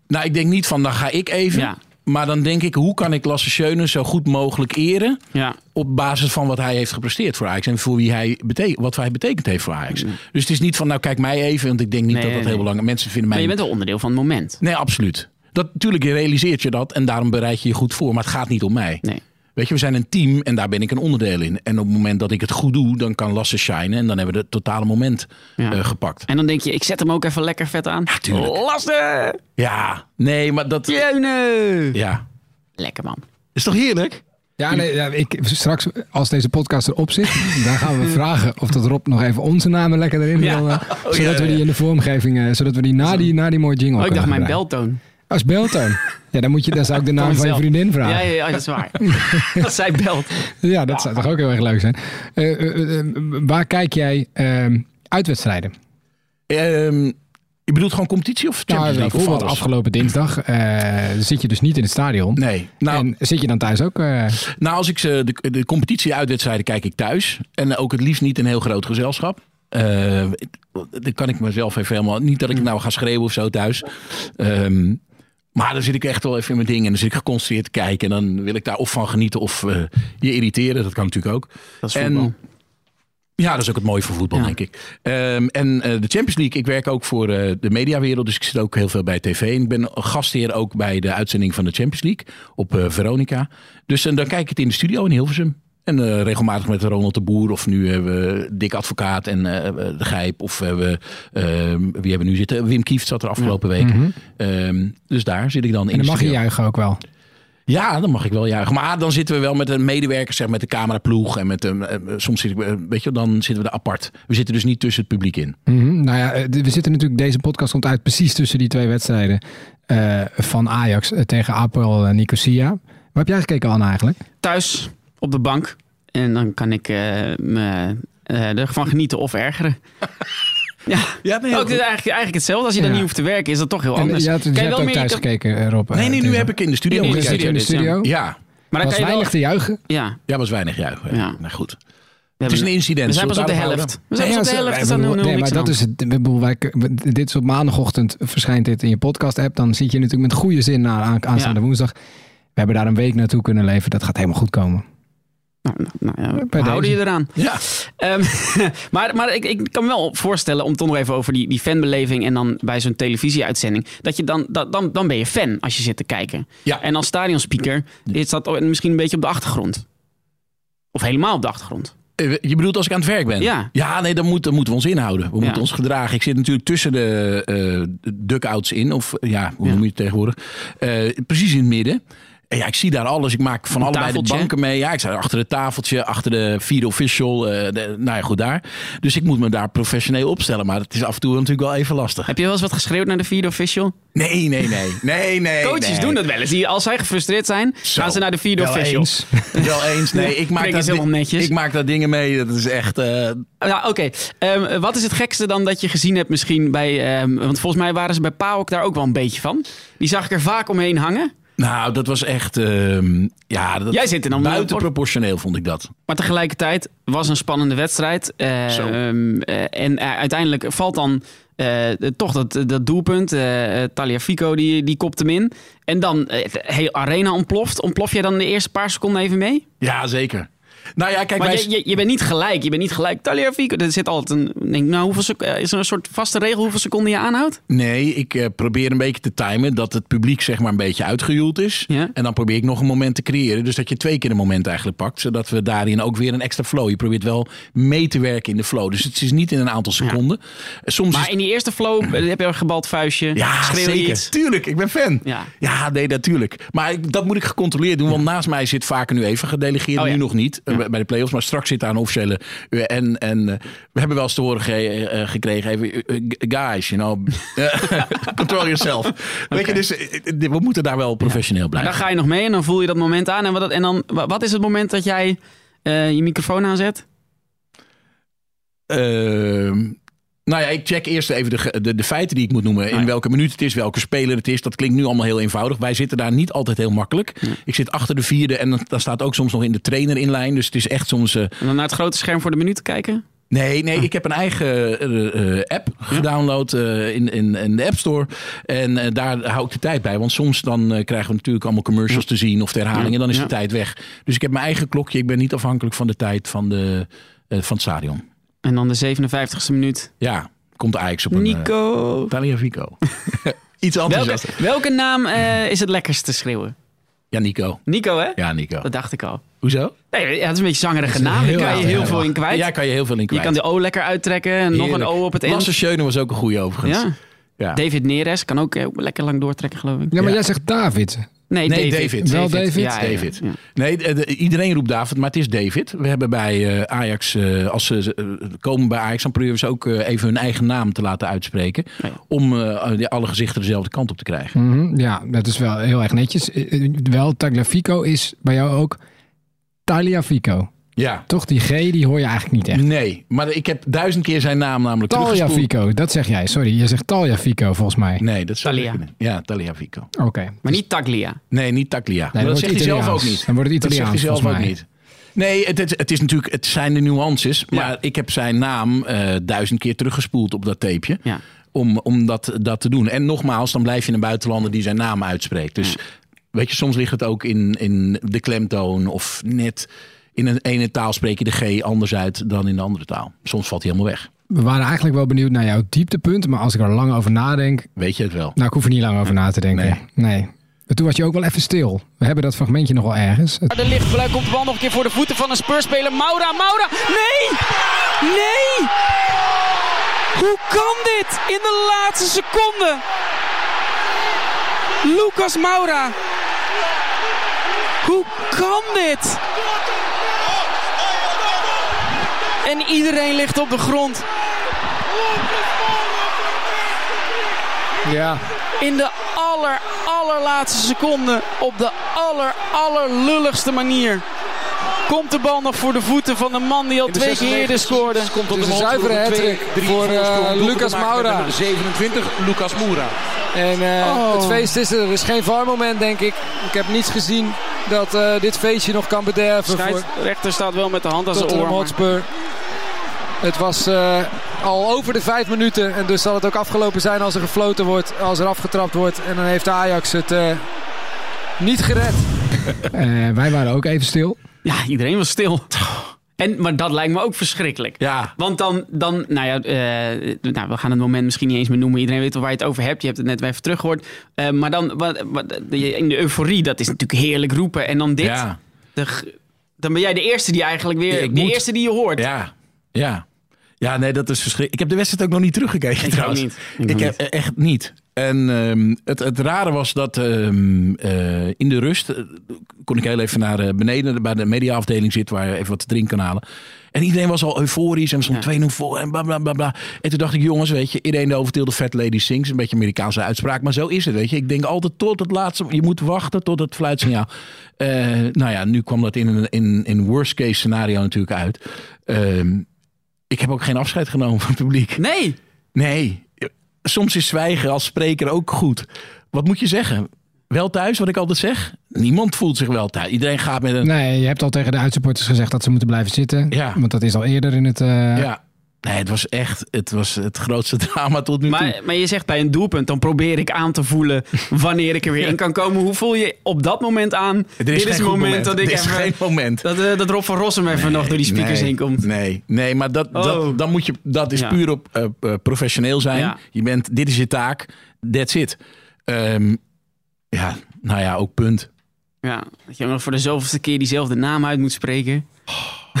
Speaker 1: Nou, ik denk niet van, dan ga ik even. Maar dan denk ik, hoe kan ik Lasse Schöne zo goed mogelijk eren...
Speaker 3: Ja,
Speaker 1: op basis van wat hij heeft gepresteerd voor Ajax... en voor wie hij wat hij betekend heeft voor Ajax. Dus het is niet van, nou kijk mij even... want ik denk niet
Speaker 3: Nee,
Speaker 1: dat dat
Speaker 3: nee,
Speaker 1: heel belangrijk Mensen vinden mij...
Speaker 3: maar je bent wel onderdeel van het moment.
Speaker 1: Nee, absoluut. Dat, natuurlijk realiseert je dat en daarom bereid je je goed voor. Maar het gaat niet om mij.
Speaker 3: Nee.
Speaker 1: Weet je, we zijn een team en daar ben ik een onderdeel in. En op het moment dat ik het goed doe, dan kan Lasse shinen. En dan hebben we het totale moment
Speaker 3: Ja.
Speaker 1: eh, gepakt.
Speaker 3: En dan denk je, ik zet hem ook even lekker vet aan.
Speaker 1: tuurlijk.
Speaker 3: Lasse!
Speaker 1: Ja, nee, maar dat...
Speaker 3: Jeune!
Speaker 1: Ja,
Speaker 3: Lekker man.
Speaker 1: is toch heerlijk?
Speaker 2: Ja, nee, ja, ik, straks als deze podcast erop zit, dan gaan we vragen of dat Rob nog even onze namen lekker erin
Speaker 3: Ja.
Speaker 2: wil. eh,
Speaker 1: Oh,
Speaker 2: zodat
Speaker 1: ja,
Speaker 2: we
Speaker 1: ja.
Speaker 2: die in de vormgeving, eh, zodat we die na die, na die mooie jingle
Speaker 3: Oh, ik dacht mijn beltoon.
Speaker 2: Als beltoon. Ja, dan, moet je, dan zou ik de naam van je vriendin vragen.
Speaker 3: ja, ja, dat is waar. dat zij belt.
Speaker 2: Ja, dat zou toch ook heel erg leuk zijn. Eh, eh, eh, waar kijk jij eh, uitwedstrijden?
Speaker 1: Ehm, je bedoelt gewoon competitie of Champions
Speaker 2: Nou, bijvoorbeeld afgelopen dinsdag eh, zit je dus niet in het stadion.
Speaker 1: Nee. Nou,
Speaker 2: En zit je dan thuis ook? eh,
Speaker 1: nou als ik ze, de, de competitie uitwedstrijden kijk ik thuis. En ook het liefst niet een heel groot gezelschap. Eh dan kan ik mezelf even helemaal... Niet dat ik nou ga schreeuwen of zo thuis. Ehm, maar dan zit ik echt wel even in mijn ding. En dan zit ik geconcentreerd te kijken. En dan wil ik daar of van genieten of eh, je irriteren. Dat kan natuurlijk ook.
Speaker 3: Dat is voetbal.
Speaker 1: En ja, dat is ook het mooie van voetbal,
Speaker 3: Ja.
Speaker 1: denk ik. Ehm, en eh, de Champions League, ik werk ook voor eh, de mediawereld, dus ik zit ook heel veel bij tv. En ik ben gastheer ook bij de uitzending van de Champions League op Veronica. Dus eh, dan kijk ik het in de studio in Hilversum. En eh, regelmatig met Ronald de Boer, of nu hebben we Dick Advocaat en eh, De Gijp. Of hebben we, ehm, wie hebben we nu zitten? Wim Kieft zat er afgelopen week. Ehm, dus daar zit ik dan in
Speaker 2: en dan
Speaker 1: de
Speaker 2: mag je juichen ook wel.
Speaker 1: Ja, dan mag ik wel juichen. Maar dan zitten we wel met een medewerker, zeg, met de cameraploeg. En met de, soms zit ik, weet je, dan zitten we er apart. We zitten dus niet tussen het publiek in.
Speaker 2: Mhm. Nou ja, we zitten natuurlijk, deze podcast komt uit precies tussen die twee wedstrijden eh, van Ajax tegen Apel en Nicosia. Waar heb jij gekeken, Anne, eigenlijk?
Speaker 3: Thuis op de bank. En dan kan ik eh, me eh, ervan genieten of ergeren. ja,
Speaker 1: Ja, nee,
Speaker 3: ook dit eigenlijk, eigenlijk hetzelfde. Als je dan
Speaker 2: Ja.
Speaker 3: niet hoeft te werken, is dat toch heel anders.
Speaker 2: je hebt
Speaker 3: wel
Speaker 2: ook
Speaker 3: meer-
Speaker 2: thuis gekeken, eh, Rob.
Speaker 1: Nee, nee, nu heb ik in de studio
Speaker 3: In de
Speaker 2: in de
Speaker 3: studio, dus?
Speaker 1: Ja,
Speaker 3: Maar dan
Speaker 2: was
Speaker 3: kan je wel...
Speaker 2: weinig te juichen.
Speaker 3: Ja,
Speaker 1: ja, was weinig juichen.
Speaker 3: Ja.
Speaker 1: Nou goed.
Speaker 3: we
Speaker 1: Het is een incident.
Speaker 3: We zijn pas op de
Speaker 1: het
Speaker 3: helft. We zijn pas op de helft.
Speaker 2: ja, bedoel- nee, maar dat is het. ik bedoel, wij- dit is op maandagochtend verschijnt dit in je podcast-app. Dan zit je natuurlijk met goede zin aan aanstaande
Speaker 3: Ja.
Speaker 2: woensdag. We hebben daar een week naartoe kunnen leven. Dat gaat helemaal goed komen.
Speaker 3: Nou, nou, ja, we houden je eraan.
Speaker 1: Ja.
Speaker 3: Ehm, maar maar ik, ik kan me wel voorstellen, om toch nog even over die, die fanbeleving en dan bij zo'n televisieuitzending, dat je dan, dat, dan, dan ben je fan als je zit te kijken.
Speaker 1: Ja.
Speaker 3: En als stadionspeaker is dat misschien een beetje op de achtergrond. Of helemaal op de achtergrond.
Speaker 1: Eh, Je bedoelt als ik aan het werk ben?
Speaker 3: Ja.
Speaker 1: Ja, nee, dan, moet, dan moeten we ons inhouden. We
Speaker 3: Ja.
Speaker 1: moeten ons gedragen. Ik zit natuurlijk tussen de eh duckouts in. Of ja, hoe noem je het tegenwoordig? Eh, precies in het midden. Ja, ik zie daar alles. Ik maak van
Speaker 3: Een
Speaker 1: allebei de banken mee. Ja, ik sta achter het tafeltje, achter de vierde official. eh, de- nou ja, goed daar. Dus ik moet me daar professioneel opstellen. Maar het is af en toe natuurlijk wel even lastig.
Speaker 3: Heb je wel eens wat geschreeuwd naar de vierde official?
Speaker 1: Nee, nee, nee. Nee, nee.
Speaker 3: Coaches
Speaker 1: nee.
Speaker 3: doen dat wel eens. Die, als zij gefrustreerd zijn,
Speaker 1: Zo.
Speaker 3: gaan ze naar de
Speaker 2: Wel
Speaker 3: official.
Speaker 2: eens.
Speaker 1: Wel eens. Nee, ik maak, daar,
Speaker 3: is helemaal netjes.
Speaker 1: ik maak daar dingen mee. Dat is echt... eh,
Speaker 3: Nou, oké. Ehm, wat is het gekste dan dat je gezien hebt misschien bij... ehm, want volgens mij waren ze bij PAOK daar ook wel een beetje van. Die zag ik er vaak omheen hangen.
Speaker 1: Nou, dat was echt... ehm, ja, dat,
Speaker 3: Jij zit er dan
Speaker 1: Buitenproportioneel vond ik dat.
Speaker 3: Maar tegelijkertijd was een spannende wedstrijd. Eh, ehm, eh, en eh, uiteindelijk valt dan toch dat, dat doelpunt. Taliafico die, die kopt hem in. En dan de hele arena ontploft. Ontplof jij dan de eerste paar seconden even mee?
Speaker 1: Ja, zeker. Nou ja, kijk,
Speaker 3: Maar
Speaker 1: wij...
Speaker 3: je, je, je bent niet gelijk. Je bent niet gelijk. Taliafico. Er zit altijd een. Denk, nou, hoeveel sec- eh, is er een soort vaste regel hoeveel seconden je aanhoudt?
Speaker 1: Nee, ik eh, probeer een beetje te timen dat het publiek zeg maar een beetje uitgejoeld is.
Speaker 3: Ja.
Speaker 1: En dan probeer ik nog een moment te creëren. Dus dat je twee keer een moment eigenlijk pakt. Zodat we daarin ook weer een extra flow. Je probeert wel mee te werken in de flow. Dus het is niet in een aantal seconden. Soms
Speaker 3: Maar
Speaker 1: is
Speaker 3: in die eerste flow eh, heb je een gebald vuistje.
Speaker 1: Ja, zeker.
Speaker 3: iets.
Speaker 1: Tuurlijk, ik ben fan.
Speaker 3: Ja.
Speaker 1: Ja, nee, natuurlijk. Maar ik- dat moet ik gecontroleerd doen. Want naast mij zit vaker nu even gedelegeerd.
Speaker 3: Oh.
Speaker 1: Nu nog niet, bij de play-offs. Maar straks zit daar een officiële... eh, En, en eh, we hebben wel eens te horen ge- eh, gekregen... Even, eh, eh, guys, you know... eh, control yourself. Weet je, dus eh, eh, we moeten daar wel professioneel blijven.
Speaker 3: dan ga je nog mee en dan voel je dat moment aan. En, wat, en dan, wa- wat is het moment dat jij eh, je microfoon aanzet?
Speaker 1: Ehm, nou ja, ik check eerst even de, de, de feiten die ik moet noemen. In
Speaker 3: ja.
Speaker 1: welke minuut het is, welke speler het is. Dat klinkt nu allemaal heel eenvoudig. Wij zitten daar niet altijd heel makkelijk. Ik zit achter de vierde en dan- staat ook soms nog in de trainer in lijn. Dus het is echt soms...
Speaker 3: En dan naar het grote scherm voor de minuut kijken?
Speaker 1: Nee, nee, ik heb een eigen eh, eh, app gedownload in, in, in de App Store. En daar hou ik de tijd bij. Want soms dan krijgen we natuurlijk allemaal commercials te zien of de herhaling. En dan is de tijd weg. Dus ik heb mijn eigen klokje. Ik ben niet afhankelijk van de tijd van, de, van het stadion.
Speaker 3: En dan de 57ste minuut.
Speaker 1: Ja, komt Ajax op een... eh,
Speaker 3: Nico.
Speaker 1: Talia Vico. Iets
Speaker 3: Welke,
Speaker 1: enthousiaster.
Speaker 3: welke naam eh, is het lekkerst te schreeuwen?
Speaker 1: Ja, Nico.
Speaker 3: Nico, hè?
Speaker 1: Ja, Nico.
Speaker 3: Dat dacht ik al.
Speaker 1: Hoezo?
Speaker 3: Nee, ja, het is een beetje zangerige naam. Daar kan je heel veel in kwijt.
Speaker 1: Ja, kan je heel veel in
Speaker 3: je
Speaker 1: kwijt.
Speaker 3: kan de O lekker uittrekken en nog een. O op het
Speaker 1: Lasse
Speaker 3: eind.
Speaker 1: Schöne was ook een goeie overigens.
Speaker 3: Ja.
Speaker 1: Ja.
Speaker 3: David Neres kan ook eh, lekker lang doortrekken, geloof ik.
Speaker 2: Ja, maar
Speaker 1: Ja.
Speaker 2: jij zegt David.
Speaker 3: Nee,
Speaker 1: Nee,
Speaker 3: David.
Speaker 1: David.
Speaker 2: Wel David?
Speaker 3: Ja.
Speaker 1: David.
Speaker 3: Ja.
Speaker 1: Nee, de- de- iedereen roept David, maar het is David. We hebben bij eh, Ajax, eh, als ze eh, komen bij Ajax, dan proberen we ze ook eh, even hun eigen naam te laten uitspreken.
Speaker 3: Ja.
Speaker 1: Om eh, alle gezichten dezelfde kant op te krijgen.
Speaker 2: Mhm, Ja, dat is wel heel erg netjes. Eh, eh, Wel, Tagliafico is bij jou ook Tagliafico.
Speaker 1: Ja.
Speaker 2: Toch, die G, die hoor je eigenlijk niet echt.
Speaker 1: Nee, maar ik heb duizend keer zijn naam namelijk teruggespoeld.
Speaker 2: Taljafico, dat zeg jij. Sorry, je zegt Taljafico volgens mij.
Speaker 1: Nee, dat
Speaker 3: Thalia.
Speaker 1: kunnen. Ja, Taliafico.
Speaker 2: Oké.
Speaker 3: Maar niet Taglia.
Speaker 1: Nee, niet Taglia. maar dat
Speaker 2: het
Speaker 1: hij zelf ook
Speaker 2: Italiaans.
Speaker 1: niet.
Speaker 2: Dan wordt het
Speaker 1: Dat zegt hij
Speaker 2: Italiaans,
Speaker 1: zelf ook niet. Nee, het, het, het is natuurlijk, het zijn de nuances. Maar
Speaker 3: Ja.
Speaker 1: ik heb zijn naam eh, duizend keer teruggespoeld op dat tapeje.
Speaker 3: Ja.
Speaker 1: Om, om dat, dat te doen. En nogmaals, dan blijf je een buitenlander die zijn naam uitspreekt. Dus weet je, soms ligt het ook in, in de klemtoon. Of net in een ene taal spreek je de G anders uit dan in de andere taal. Soms valt hij helemaal weg.
Speaker 2: We waren eigenlijk wel benieuwd naar jouw dieptepunt. Maar als ik er lang over nadenk...
Speaker 1: Weet je het wel?
Speaker 2: Nou, ik hoef er niet lang over na te denken.
Speaker 1: Nee.
Speaker 2: nee. Maar toen was je ook wel even stil. We hebben dat fragmentje nog wel ergens.
Speaker 3: De lichtbluik komt de bal nog een keer voor de voeten van een speurspeler. Maura, Maura. Nee! Nee! Hoe kan dit in de laatste seconde? Lucas Maura. Hoe kan dit? En iedereen ligt op de grond.
Speaker 2: Ja.
Speaker 3: In de aller, allerlaatste seconde. Op de aller, allerlulligste manier. Komt de bal nog voor de voeten van de man die al twee keer eerder scoorde.
Speaker 5: Komt
Speaker 6: Het
Speaker 5: op de
Speaker 6: een zuivere hat-trick voor eh, Lucas Moura.
Speaker 5: 27, Lucas Moura.
Speaker 6: En eh,
Speaker 3: Oh.
Speaker 6: het feest is er. Er is geen VAR-moment, denk ik. Ik heb niets gezien dat eh, dit feestje nog kan bederven voor
Speaker 3: Scheidsrechter staat wel met de hand aan zijn
Speaker 6: Tottenham
Speaker 3: oor.
Speaker 6: Hotspur. Het was eh, al over de vijf minuten. En dus zal het ook afgelopen zijn als er gefloten wordt. Als er afgetrapt wordt. En dan heeft Ajax het eh, niet gered.
Speaker 2: Eh, wij waren ook even stil.
Speaker 3: Ja, iedereen was stil. En, maar dat lijkt me ook verschrikkelijk.
Speaker 1: Ja.
Speaker 3: Want dan, dan nou ja, eh, nou, we gaan het moment misschien niet eens meer noemen. Iedereen weet wel waar je het over hebt. Je hebt het net weer even teruggehoord. Eh, maar dan, wat, wat, in de euforie, dat is natuurlijk heerlijk roepen. En dan dit.
Speaker 1: Ja.
Speaker 3: de g- dan ben jij de eerste die eigenlijk weer,
Speaker 1: Ik
Speaker 3: de
Speaker 1: moet-
Speaker 3: eerste die je hoort.
Speaker 1: Ja, ja. Ja, nee, dat is verschrikkelijk. Ik heb de wedstrijd ook nog niet teruggekeken
Speaker 3: ook
Speaker 1: trouwens.
Speaker 3: niet. Ik
Speaker 1: Ik, heb echt niet. En ehm, het, het rare was dat ehm, eh, in de rust eh, kon ik heel even naar eh, beneden bij de mediaafdeling zitten waar je even wat te drinken kan halen. En iedereen was al euforisch en we stonden 2-0 voor en bla bla bla bla. En toen dacht ik, jongens, weet je, iedereen de overtilde fat lady sings. Een beetje Amerikaanse uitspraak, maar zo is het, weet je. Ik denk altijd tot het laatste, je moet wachten tot het fluitsignaal. Nou ja, nu kwam dat in een in, in worst case scenario natuurlijk uit. Ehm, ik heb ook geen afscheid genomen van het publiek.
Speaker 3: Nee,
Speaker 1: Nee, soms is zwijgen als spreker ook goed. Wat moet je zeggen? Wel thuis, wat ik altijd zeg? Niemand voelt zich wel thuis. Iedereen gaat met een...
Speaker 2: Nee, je hebt al tegen de uitsupporters gezegd dat ze moeten blijven zitten.
Speaker 1: Ja.
Speaker 2: Want dat is al eerder in het... eh,
Speaker 1: Ja. Nee, het was echt het, was het grootste drama tot nu toe.
Speaker 3: maar, maar je zegt bij een doelpunt, dan probeer ik aan te voelen wanneer ik er weer in kan komen. Hoe voel je op dat moment aan?
Speaker 1: Er
Speaker 3: Dit
Speaker 1: is
Speaker 3: het moment, dat ik
Speaker 1: Er is
Speaker 3: even...
Speaker 1: geen moment.
Speaker 3: Dat, eh, dat Rob van Rossum even nog door die speakers
Speaker 1: nee,
Speaker 3: heen komt.
Speaker 1: Nee, nee maar dat,
Speaker 3: Oh.
Speaker 1: dat, dan moet je, dat is
Speaker 3: Ja.
Speaker 1: puur op eh, eh, professioneel zijn.
Speaker 3: Ja.
Speaker 1: Je bent, dit is je taak, that's it. Ehm, ja, nou ja, ook punt.
Speaker 3: Ja, dat je nog voor de zoveelste keer diezelfde naam uit moet spreken.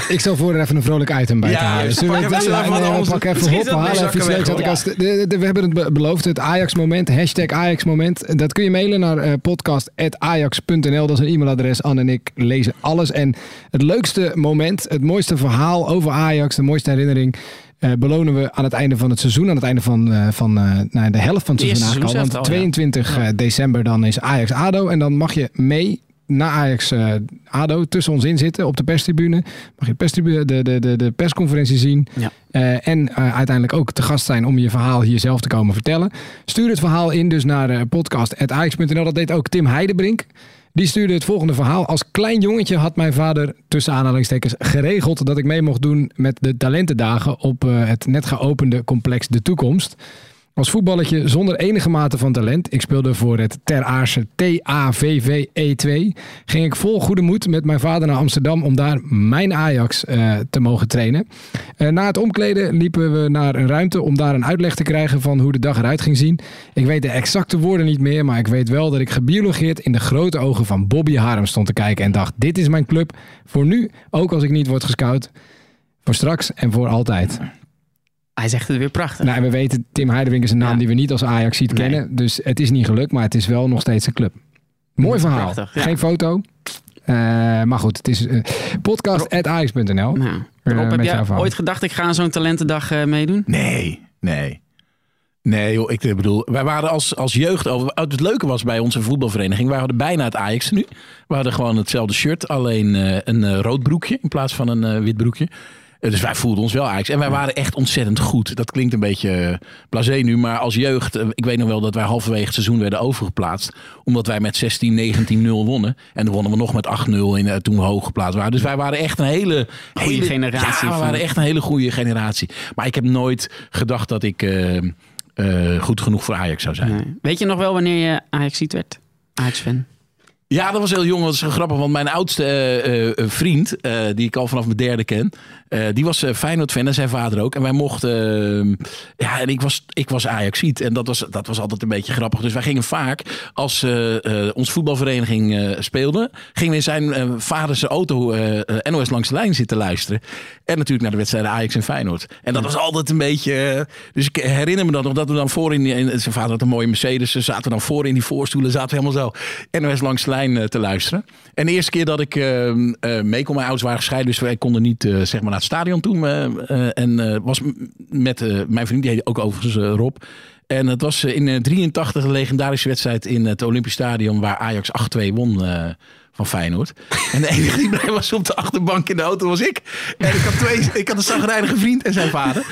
Speaker 2: Ik stel voor er even een vrolijk item bij
Speaker 1: Ja,
Speaker 2: te halen. Zullen we
Speaker 1: Pak
Speaker 2: het-
Speaker 1: even
Speaker 2: pak even hop,
Speaker 1: dat
Speaker 2: we halen even iets leuks. De- de- We hebben het be- beloofd, het Ajax-moment, hashtag Ajax-moment. Dat kun je mailen naar eh, podcast.ajax.nl. Dat is een e-mailadres. Anne en ik lezen alles. En het leukste moment, het mooiste verhaal over Ajax, de mooiste herinnering... eh, belonen we aan het einde van het seizoen. Aan het einde van, eh, van eh, nou, de helft van het seizoen eigenlijk al. Want
Speaker 3: seizoenshelft al, ja.
Speaker 2: 22 eh, december dan is Ajax-ADO. En dan mag je mee naar Ajax eh, ADO tussen ons in zitten op de perstribune. Mag je de, perstribune, de, de, de, de persconferentie zien.
Speaker 3: Ja.
Speaker 2: Eh, en eh, uiteindelijk ook te gast zijn om je verhaal hier zelf te komen vertellen. Stuur het verhaal in dus naar podcast.ajax.nl. Dat deed ook Tim Heidebrink. Die stuurde het volgende verhaal. Als klein jongetje had mijn vader tussen aanhalingstekens geregeld dat ik mee mocht doen met de talentendagen op het net geopende complex De Toekomst. Als voetballetje zonder enige mate van talent, ik speelde voor het Ter Aarse TAVVE2, E ging ik vol goede moed met mijn vader naar Amsterdam om daar mijn Ajax eh, te mogen trainen. Eh, na het omkleden liepen we naar een ruimte om daar een uitleg te krijgen van hoe de dag eruit ging zien. Ik weet de exacte woorden niet meer, maar ik weet wel dat ik gebiologeerd in de grote ogen van Bobby Harem stond te kijken en dacht, dit is mijn club voor nu, ook als ik niet word gescout. Voor straks en voor altijd.
Speaker 3: Hij zegt het weer prachtig.
Speaker 2: Nou, en we weten, Tim Heijdewink is een naam
Speaker 3: Ja.
Speaker 2: die we niet als Ajax ziet
Speaker 3: Nee.
Speaker 2: kennen. Dus het is niet gelukt, maar het is wel nog steeds een club. Mooi verhaal.
Speaker 3: Prachtig, ja.
Speaker 2: Geen foto. Eh, maar goed, het is uh, podcast.ajax.nl.
Speaker 3: Nou,
Speaker 2: Eh,
Speaker 3: Rob, heb jij ooit gedacht, ik ga aan zo'n talentendag eh, meedoen?
Speaker 1: Nee, nee. Nee, joh, ik bedoel, wij waren als, als jeugd over. Het leuke was bij onze voetbalvereniging, wij hadden bijna het Ajax nu. We hadden gewoon hetzelfde shirt, alleen eh, een eh, rood broekje in plaats van een eh, wit broekje. Dus wij voelden ons wel Ajax. En wij waren echt ontzettend goed. Dat klinkt een beetje eh, blasé nu, maar als jeugd, eh, ik weet nog wel dat wij halverwege het seizoen werden overgeplaatst. Omdat wij met 16, 19, 0 wonnen. En dan wonnen we nog met 8-0 in, eh, toen we hoog geplaatst waren. Dus wij waren echt een hele, hele
Speaker 3: generatie
Speaker 1: Ja, we waren echt een hele goede generatie. Maar ik heb nooit gedacht dat ik goed genoeg voor Ajax zou zijn.
Speaker 3: Nee. Weet je nog wel wanneer je Ajax-ziet werd? Ajax-fan?
Speaker 1: Ja, dat was heel jong. Dat is grappig. Want mijn oudste eh, eh, vriend, eh, die ik al vanaf mijn derde ken, die was Feyenoord-fan en zijn vader ook. En wij mochten... eh, ja, en ik was, ik was Ajaxiet. En dat was, dat was altijd een beetje grappig. Dus wij gingen vaak, als onze voetbalvereniging speelde, gingen we in zijn vader zijn auto NOS langs de lijn zitten luisteren. En natuurlijk naar de wedstrijden Ajax en Feyenoord. En dat was altijd een beetje... eh, dus ik herinner me dat nog, dat we dan voor in... zijn vader had een mooie Mercedes. Ze zaten dan voor in die voorstoelen. Zaten helemaal zo NOS langs de lijn eh, te luisteren. En de eerste keer dat ik eh, mee kon, mijn ouders waren gescheiden. Dus wij konden niet zeg maar naar het stadion toe. en was met mijn vriend, die heette ook overigens Rob. En het was in eh, 83 een legendarische wedstrijd in het Olympisch Stadion... waar Ajax 8-2 won van Feyenoord. En de enige die blij was op de achterbank in de auto was ik. En ik had, twee, ik had een zagrijnige vriend en zijn vader.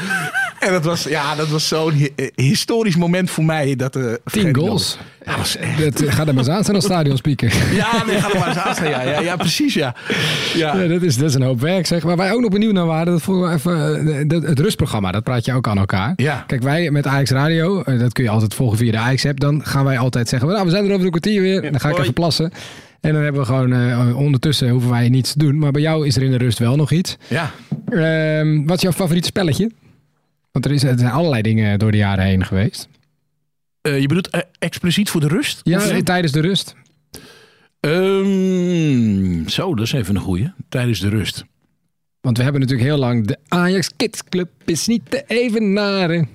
Speaker 1: En dat was, ja, dat was zo'n hi- eh, historisch moment voor mij. Dat, eh, vergeet
Speaker 2: Tien goals.
Speaker 1: nooit. Ja, was echt-
Speaker 2: Dat, eh, ga er maar eens aan staan als stadionspeaker.
Speaker 1: ja, nee, ga er maar eens aan staan. Ja, ja, ja, precies, ja. ja.
Speaker 2: Ja, dat, is, dat is een hoop werk, zeg. Waar wij ook nog benieuwd naar waren, dat we even, eh, dat- het rustprogramma, dat praat je ook aan elkaar.
Speaker 1: Ja.
Speaker 2: Kijk, wij met Ajax Radio, eh, dat kun je altijd volgen via de Ajax-app. Dan gaan wij altijd zeggen, nou, we zijn er over een kwartier weer. Dan ga ik even plassen. En dan hebben we gewoon, eh, ondertussen hoeven wij niets te doen. Maar bij jou is er in de rust wel nog iets.
Speaker 1: ja.
Speaker 2: Ehm, wat is jouw favoriete spelletje? Want er, is, er zijn allerlei dingen door de jaren heen geweest.
Speaker 1: Eh, je bedoelt eh, expliciet voor de rust?
Speaker 2: Ja,
Speaker 1: Of
Speaker 2: tijdens de rust.
Speaker 1: Ehm, zo, dat is even een goeie. Tijdens de rust.
Speaker 2: Want we hebben natuurlijk heel lang de Ajax Kids Club is niet te evenaren.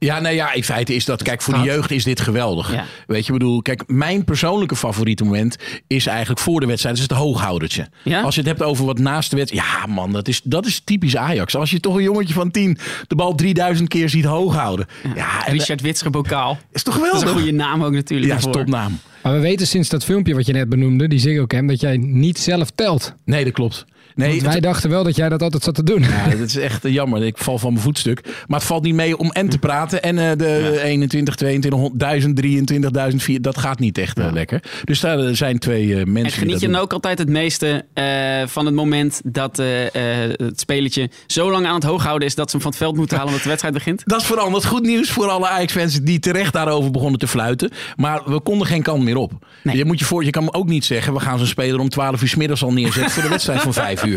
Speaker 1: Ja, nou ja, in feite is dat, kijk, voor de jeugd is dit geweldig.
Speaker 3: Ja.
Speaker 1: Weet je, ik bedoel, kijk, mijn persoonlijke favoriete moment is eigenlijk voor de wedstrijd, dat is het hooghoudertje.
Speaker 3: Ja?
Speaker 1: Als je het hebt over wat naast de wedstrijd, ja man, dat is, dat is typisch Ajax. Als je toch een jongetje van tien de bal 3000 keer ziet hooghouden. Ja,
Speaker 3: Richard Witsche bokaal.
Speaker 1: is toch
Speaker 3: Dat is
Speaker 1: geweldig?
Speaker 3: een goede naam ook natuurlijk.
Speaker 1: ja, is topnaam.
Speaker 2: Maar we weten sinds dat filmpje wat je net benoemde, die Ziggo Cam, dat jij niet zelf telt.
Speaker 1: Nee, dat klopt. Nee,
Speaker 2: Want
Speaker 1: het-
Speaker 2: wij dachten wel dat jij dat altijd zat te doen.
Speaker 1: Ja, dat is echt eh, jammer. Ik val van mijn voetstuk. Maar het valt niet mee om en te praten. En eh, de 21, 22, 1000, 23, 4, dat gaat niet echt eh, lekker. Dus daar zijn twee eh, mensen
Speaker 3: En
Speaker 1: die
Speaker 3: geniet
Speaker 1: dat
Speaker 3: je dan
Speaker 1: doen.
Speaker 3: ook altijd het meeste eh, van het moment dat eh, eh, het spelletje zo lang aan het hoog houden is dat ze hem van het veld moeten halen omdat de wedstrijd begint?
Speaker 1: Dat is vooral wat goed nieuws voor alle Ajax-fans die terecht daarover begonnen te fluiten. Maar we konden geen kant meer op.
Speaker 3: Nee.
Speaker 1: Je, moet je, voor, je kan ook niet zeggen, we gaan zo'n speler om 12 uur 's middags al neerzetten voor de wedstrijd van 5 uur.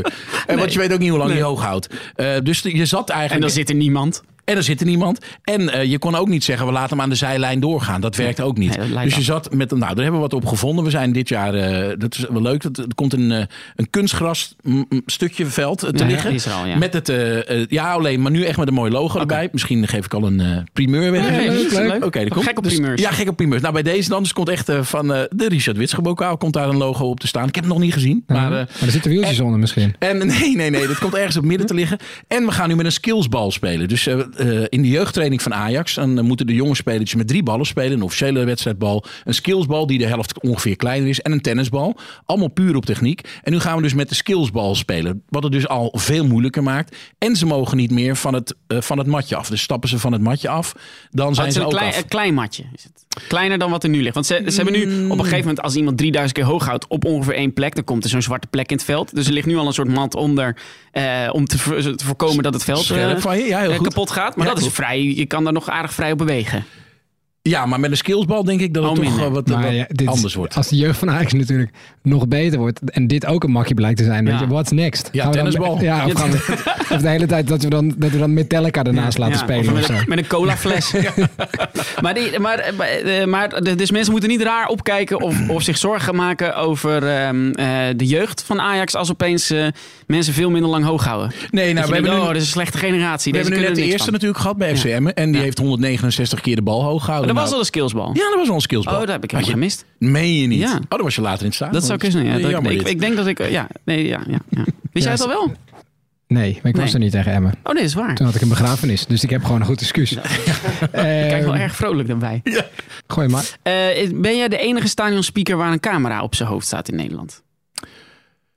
Speaker 1: En Want je weet ook niet hoe lang je hoog houdt. Eh, dus je zat eigenlijk...
Speaker 3: En dan zit er niemand.
Speaker 1: En er zit er niemand. En eh, je kon ook niet zeggen, we laten hem aan de zijlijn doorgaan. Dat werkt ook niet.
Speaker 3: Nee,
Speaker 1: dus je
Speaker 3: af.
Speaker 1: zat met, nou, daar hebben we wat op gevonden. We zijn dit jaar, eh, dat is wel leuk, dat- er komt een, eh, een kunstgras stukje veld te
Speaker 3: Ja,
Speaker 1: liggen.
Speaker 3: is al, ja.
Speaker 1: Met het, ja alleen, maar nu echt met een mooi logo erbij. Misschien geef ik al een primeur weg.
Speaker 3: Ja,
Speaker 2: leuk,
Speaker 3: leuk,
Speaker 2: leuk.
Speaker 3: leuk.
Speaker 1: Oké, dat komt.
Speaker 3: Gek op
Speaker 1: dus-
Speaker 3: primeurs.
Speaker 1: Ja, gek op primeurs. Nou, bij deze dan, dus komt echt van eh, de Richard Witsche bokaal komt daar een logo op te staan. Ik heb het nog niet gezien, maar...
Speaker 2: maar, er zitten wieltjes onder misschien.
Speaker 1: en nee, nee, nee. Dat komt ergens op midden te liggen. En we gaan nu met een skillsbal spelen. Dus eh, in de jeugdtraining van Ajax... dan eh, moeten de jonge spelers met drie ballen spelen. Een officiële wedstrijdbal. Een skillsbal die de helft ongeveer kleiner is. En een tennisbal. Allemaal puur op techniek. En nu gaan we dus met de skillsbal spelen. Wat het dus al veel moeilijker maakt. En ze mogen niet meer van het, eh, van het matje af. Dus stappen ze van het matje af, dan
Speaker 3: Oh,
Speaker 1: zijn
Speaker 3: het is
Speaker 1: ze
Speaker 3: een
Speaker 1: ook
Speaker 3: klein,
Speaker 1: af.
Speaker 3: een klein matje. Is het. Kleiner dan wat er nu ligt. Want ze, ze hebben nu op een gegeven moment, als iemand 3000 keer hoog houdt op ongeveer één plek, dan komt er zo'n zwarte plek in het veld. Dus er ligt nu al een soort mat onder eh, om te, voor- te voorkomen dat het veld
Speaker 1: Scherp
Speaker 3: eh,
Speaker 1: van je, ja, heel
Speaker 3: eh,
Speaker 1: goed.
Speaker 3: kapot gaat. Maar
Speaker 1: Ja,
Speaker 3: dat is vrij. Je kan daar nog aardig vrij op bewegen.
Speaker 1: Ja, maar met een skillsbal denk ik dat het
Speaker 3: Oh,
Speaker 1: toch eh, wat,
Speaker 2: Maar
Speaker 1: wat
Speaker 2: ja, dit is-
Speaker 1: anders wordt.
Speaker 2: Als de jeugd van Ajax natuurlijk nog beter wordt en dit ook een makje blijkt te zijn, weet
Speaker 3: Ja.
Speaker 2: je, what's next?
Speaker 1: Ja,
Speaker 2: Gaan we dan-
Speaker 1: tennisbal.
Speaker 2: Ja, of, gaan we, of de hele tijd dat we dan, dat we dan Metallica ernaast laten
Speaker 3: Ja,
Speaker 2: spelen
Speaker 3: of
Speaker 2: of zo.
Speaker 3: met, een, met een colafles. maar, die, maar, eh, maar de- dus mensen moeten niet raar opkijken of, of zich zorgen maken over ehm, eh, de jeugd van Ajax als opeens eh, mensen veel minder lang hoog houden.
Speaker 1: Nee, nou,
Speaker 3: Dat
Speaker 1: we hebben
Speaker 3: denkt,
Speaker 1: nu,
Speaker 3: oh, dit is een slechte generatie.
Speaker 1: we
Speaker 3: Deze
Speaker 1: hebben nu net de
Speaker 3: er
Speaker 1: eerste
Speaker 3: van.
Speaker 1: natuurlijk gehad bij FCM. En die
Speaker 3: Ja.
Speaker 1: heeft 169 keer de bal hoog gehouden.
Speaker 3: Dat was al een skillsbal.
Speaker 1: Ja, dat was al een skillsbal.
Speaker 3: Oh, dat heb ik helemaal
Speaker 1: je-
Speaker 3: gemist.
Speaker 1: Meen je niet?
Speaker 3: Ja.
Speaker 1: Oh, dan was je later in het staan.
Speaker 3: Dat zou kunnen. Ja. Dat-
Speaker 1: Jammer
Speaker 3: ik, ik denk dat ik... eh, Ja, nee, ja, ja, ja. Wist jij het al wel?
Speaker 2: Nee, maar ik was er niet tegen Emmen.
Speaker 3: Oh nee, dat is waar.
Speaker 2: Toen had ik een begrafenis, dus ik heb gewoon een goed excuus.
Speaker 3: Kijk wel
Speaker 2: Eh,
Speaker 3: erg vrolijk daarbij.
Speaker 2: Gooi maar.
Speaker 3: Eh, ben jij de enige stadionspeaker waar een camera op zijn hoofd staat in Nederland?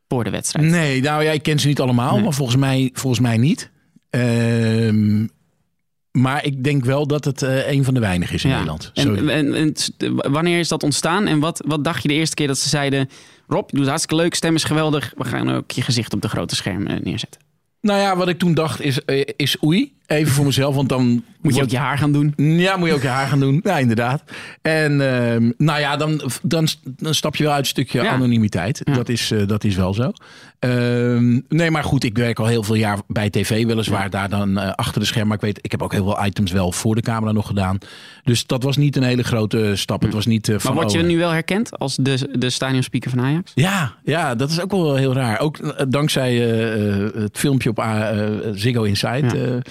Speaker 3: Voor de wedstrijd.
Speaker 1: Nee, nou ja, ik ken ze niet allemaal,
Speaker 3: Nee.
Speaker 1: maar volgens mij, volgens mij niet. Ehm, maar ik denk wel dat het eh, een van de weinigen is in Nederland.
Speaker 3: En, en, en wanneer is dat ontstaan? En wat, wat dacht je de eerste keer dat ze zeiden... Rob, je doet hartstikke leuk, stem is geweldig. We gaan ook je gezicht op de grote scherm eh, neerzetten.
Speaker 1: Nou ja, wat ik toen dacht is, eh, is oei. Even voor mezelf, want dan...
Speaker 3: Moet je ook je haar gaan doen?
Speaker 1: Ja, moet je ook je haar gaan doen. Ja, inderdaad. En ehm, nou ja, dan, dan, dan stap je wel uit een stukje
Speaker 3: Ja.
Speaker 1: anonimiteit.
Speaker 3: Ja.
Speaker 1: Dat, is, eh, dat is wel zo. Ehm, nee, maar goed, ik werk al heel veel jaar bij tv. Weliswaar daar dan eh, achter de schermen. Maar ik weet, ik heb ook heel veel items wel voor de camera nog gedaan. Dus dat was niet een hele grote stap. Het was niet eh, van...
Speaker 3: Maar word je
Speaker 1: oh,
Speaker 3: nu wel herkend als de, de stadionspeaker van Ajax?
Speaker 1: Ja, ja, dat is ook wel heel raar. Ook eh, dankzij eh, eh, het filmpje op eh, Ziggo Inside.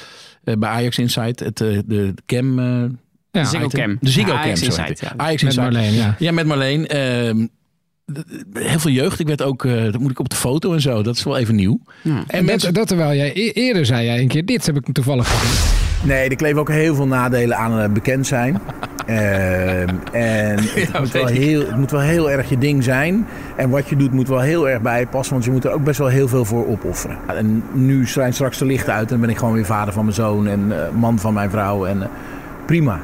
Speaker 1: Eh, bij Ajax Inside. Het, eh, de cam... eh,
Speaker 2: Ja,
Speaker 3: Ziggo. Cam.
Speaker 1: De Ziggo Cam,
Speaker 3: Ajax
Speaker 1: het.
Speaker 3: ja.
Speaker 1: Ajax
Speaker 2: met. Marleen, ja.
Speaker 1: Ja, met Marleen. heel veel jeugd. Ik werd ook, dat moet ik op de foto en zo. Dat is wel even nieuw.
Speaker 3: Ja.
Speaker 1: En
Speaker 2: Dat, dat terwijl jij e- eerder zei jij een keer, dit heb ik toevallig gezien.
Speaker 7: Nee, er kleven ook heel veel nadelen aan eh, bekend zijn. Ehm, en het, moet wel heel, het moet wel heel erg je ding zijn. En wat je doet moet wel heel erg bij je passen. Want je moet er ook best wel heel veel voor opofferen. En nu zijn straks de lichten uit. En dan ben ik gewoon weer vader van mijn zoon. En eh, man van mijn vrouw. En eh, prima.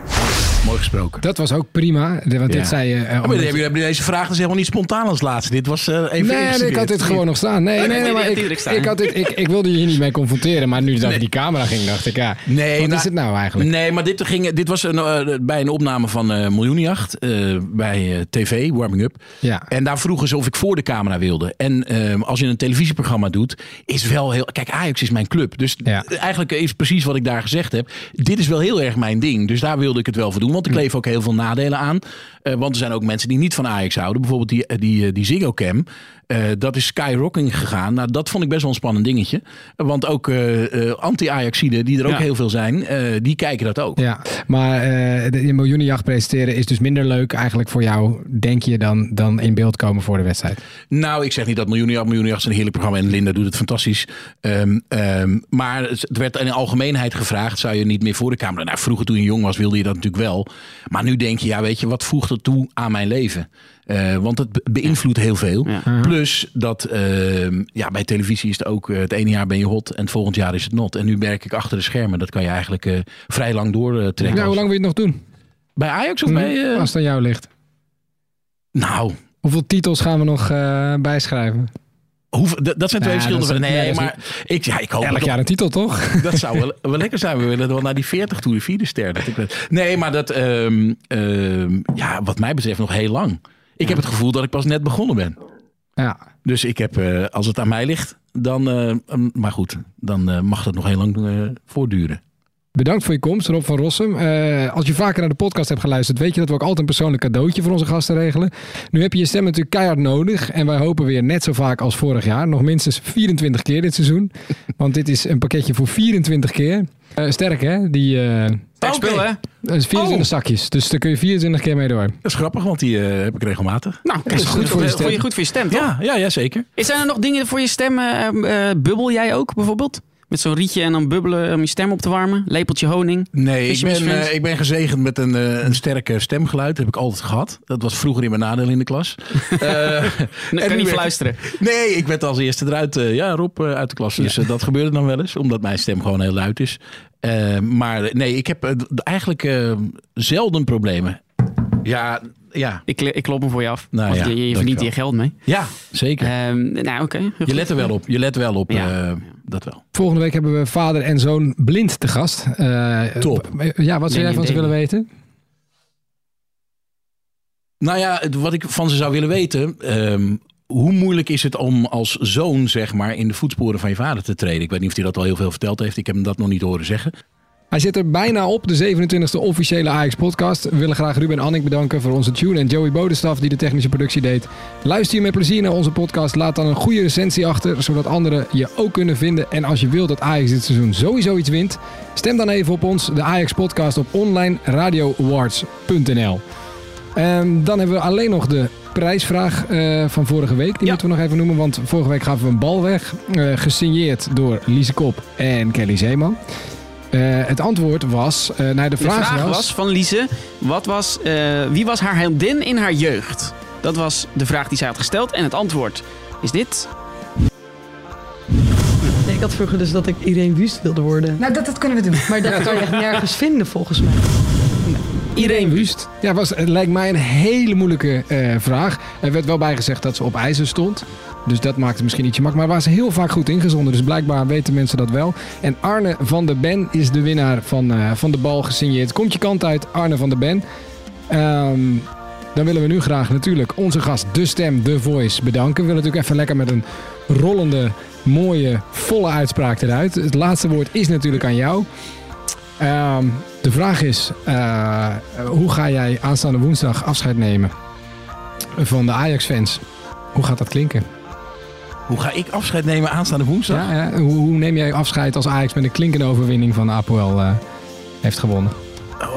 Speaker 1: Mooi gesproken.
Speaker 2: Dat was ook prima, de- want
Speaker 1: Ja.
Speaker 2: dit zei je... eh,
Speaker 1: Ja, maar
Speaker 2: omdat
Speaker 1: hebben jullie deze vraag dus helemaal niet spontaan als laatste. Dit was eh, even
Speaker 2: Nee, nee, ik had dit gewoon nog staan. Nee, nee, nee, maar ik,
Speaker 3: staan.
Speaker 2: ik, had dit, ik, ik wilde je hier niet mee confronteren, maar nu het over die camera ging, dacht ik, ja,
Speaker 1: Nee,
Speaker 2: wat
Speaker 1: nou-
Speaker 2: is het nou eigenlijk?
Speaker 1: Nee, maar dit, ging, dit was een, eh, bij een opname van eh Miljoenenjacht. eh, bij eh, TV, Warming Up.
Speaker 2: Ja.
Speaker 1: En daar vroegen ze of ik voor de camera wilde. En ehm, als je een televisieprogramma doet, is wel heel. Kijk, Ajax is mijn club. Dus
Speaker 2: Ja.
Speaker 1: eigenlijk is precies wat ik daar gezegd heb. Dit is wel heel erg mijn ding. Dus daar wilde ik het wel voor doen. Want
Speaker 2: Hm.
Speaker 1: er kleven ook heel veel nadelen aan. Eh, want er zijn ook mensen die niet van Ajax houden. Bijvoorbeeld die, die, eh, die Ziggo Cam. Eh, dat is skyrocking gegaan. Nou, dat vond ik best wel een spannend dingetje. Want ook eh, eh, anti-Ajaxiden, die er ook
Speaker 3: Ja.
Speaker 1: heel veel zijn, eh, die kijken dat ook.
Speaker 2: Ja, maar eh, de, de miljoenenjacht presenteren is dus minder leuk eigenlijk voor jou, denk je, dan, dan in beeld komen voor de wedstrijd.
Speaker 1: Nou, ik zeg niet dat Miljoenenjacht, Miljoenenjacht is een heerlijk programma en Linda doet het fantastisch. Ehm, ehm, maar het werd in de algemeenheid gevraagd, zou je niet meer voor de camera? Nou, vroeger toen je jong was wilde je dat natuurlijk wel. Maar nu denk je, ja weet je, wat voegt het toe aan mijn leven? Eh, want het be- beïnvloedt heel veel.
Speaker 3: Ja.
Speaker 1: Plus dat ehm, ja, bij televisie is het ook, eh, het ene jaar ben je hot en het volgend jaar is het not. En nu werk ik achter de schermen. Dat kan je eigenlijk eh, vrij lang doortrekken.
Speaker 2: Ja, hoe lang wil je het nog doen?
Speaker 1: Bij Ajax of bij... eh,
Speaker 2: Als het aan jou ligt.
Speaker 1: Nou,
Speaker 2: Hoeveel titels gaan we nog eh, bijschrijven?
Speaker 1: Dat zijn twee
Speaker 2: Ja,
Speaker 1: verschillende...
Speaker 2: is-
Speaker 1: Nee, maar ik, ja, ik hoop
Speaker 2: Elk jaar een titel, toch?
Speaker 1: Dat zou wel, wel lekker zijn. We willen wel naar die 40 toe, de vierde ster. Dat ik, nee, maar dat, ehm, ja, wat mij betreft nog heel lang. Ik heb het gevoel dat ik pas net begonnen ben.
Speaker 2: Ja.
Speaker 1: Dus ik heb, eh, als het aan mij ligt, dan, eh, maar goed, dan eh, mag dat nog heel lang voortduren.
Speaker 2: Bedankt voor je komst, Rob van Rossum. Eh, als je vaker naar de podcast hebt geluisterd, weet je dat we ook altijd een persoonlijk cadeautje voor onze gasten regelen. Nu heb je je stem natuurlijk keihard nodig. En wij hopen weer net zo vaak als vorig jaar. Nog minstens 24 keer dit seizoen. Want dit is een pakketje voor 24 keer. Eh, sterk hè? Die eh,
Speaker 3: Sterk spul, hè?
Speaker 2: dat is 24 zakjes. Dus daar kun je 24 keer mee door.
Speaker 1: Dat is grappig, want die eh, heb ik regelmatig.
Speaker 3: Nou, dat is
Speaker 2: goed
Speaker 3: goed
Speaker 2: voor je
Speaker 3: voor,
Speaker 2: stem.
Speaker 3: je, goed voor je stem, toch?
Speaker 1: Ja, ja, ja, zeker.
Speaker 3: Zijn er nog dingen voor je stem? bubbel jij ook, bijvoorbeeld? Met zo'n rietje en dan bubbelen om je stem op te warmen? Lepeltje honing?
Speaker 1: Nee, ik ben, eh, ik ben gezegend met een, eh, een sterke stemgeluid. Dat heb ik altijd gehad. Dat was vroeger in mijn nadeel in de klas. Eh,
Speaker 3: Dan
Speaker 1: en
Speaker 3: kan niet
Speaker 1: werd-
Speaker 3: fluisteren.
Speaker 1: Nee, ik werd als eerste eruit. eh, ja, Rob eh, uit de klas. Dus eh, dat gebeurde dan wel eens, omdat mijn stem gewoon heel luid is. Eh, maar nee, ik heb eh, eigenlijk eh, zelden problemen. Ja, Ja,
Speaker 3: Ik, ik klop hem voor je af.
Speaker 1: Nou
Speaker 3: Want
Speaker 1: ja,
Speaker 3: je, je verdient
Speaker 1: dankjewel.
Speaker 3: je geld mee.
Speaker 1: ja zeker.
Speaker 3: Ehm, nou, oké.
Speaker 1: je let er wel op. Je let wel op.
Speaker 3: Ja.
Speaker 1: eh, dat wel.
Speaker 2: Volgende week hebben we vader en zoon blind te gast. Eh,
Speaker 1: Top.
Speaker 2: Ja, wat zou jij van ze willen weten?
Speaker 1: Nou ja, wat ik van ze zou willen weten. ehm, hoe moeilijk is het om als zoon, zeg maar, in de voetsporen van je vader te treden? Ik weet niet of hij dat al heel veel verteld heeft. Ik heb hem dat nog niet horen zeggen.
Speaker 2: Hij zit er bijna op, de 27e officiële Ajax-podcast. We willen graag Ruben en Annik bedanken voor onze tune en Joey Bodestaf die de technische productie deed. Luister je met plezier naar onze podcast, laat dan een goede recensie achter, zodat anderen je ook kunnen vinden. En als je wilt dat Ajax dit seizoen sowieso iets wint, stem dan even op ons, de Ajax-podcast op onlineradioawards.nl. Ehm, dan hebben we alleen nog de prijsvraag eh, van vorige week. Die
Speaker 3: Ja.
Speaker 2: moeten we nog even noemen, want vorige week gaven we een bal weg. eh, gesigneerd door Lise Kop en Kelly Zeeman. Eh, het antwoord was, eh nou de
Speaker 3: De
Speaker 2: vraag,
Speaker 3: vraag
Speaker 2: was,
Speaker 3: was van Lise, wat was, eh, wie was haar heldin in haar jeugd? Dat was de vraag die zij had gesteld. En het antwoord is dit.
Speaker 8: Ik had vroeger dus dat ik Irene Wust wilde worden.
Speaker 9: Nou, dat, dat kunnen we doen.
Speaker 8: Maar dat kan je echt nergens vinden volgens mij.
Speaker 2: Irene Wust. Ja, was, het lijkt mij een hele moeilijke eh, vraag. Er werd wel bijgezegd dat ze op ijzer stond. Dus dat maakte misschien ietsje makkelijk. Maar waar ze heel vaak goed ingezonden. Dus blijkbaar weten mensen dat wel. En Arne van der Ben is de winnaar van, eh, van de bal gesigneerd. Komt je kant uit, Arne van der Ben. Ehm, dan willen we nu graag natuurlijk onze gast, de stem, de voice, bedanken. We willen natuurlijk even lekker met een rollende, mooie, volle uitspraak eruit. Het laatste woord is natuurlijk aan jou. Ehm, de vraag is, eh, hoe ga jij aanstaande woensdag afscheid nemen van de Ajax-fans? Hoe gaat dat klinken?
Speaker 1: Hoe ga ik afscheid nemen aanstaande woensdag?
Speaker 2: Ja, ja, hoe, hoe neem jij afscheid als Ajax met een klinkende overwinning van Apoel eh, heeft gewonnen?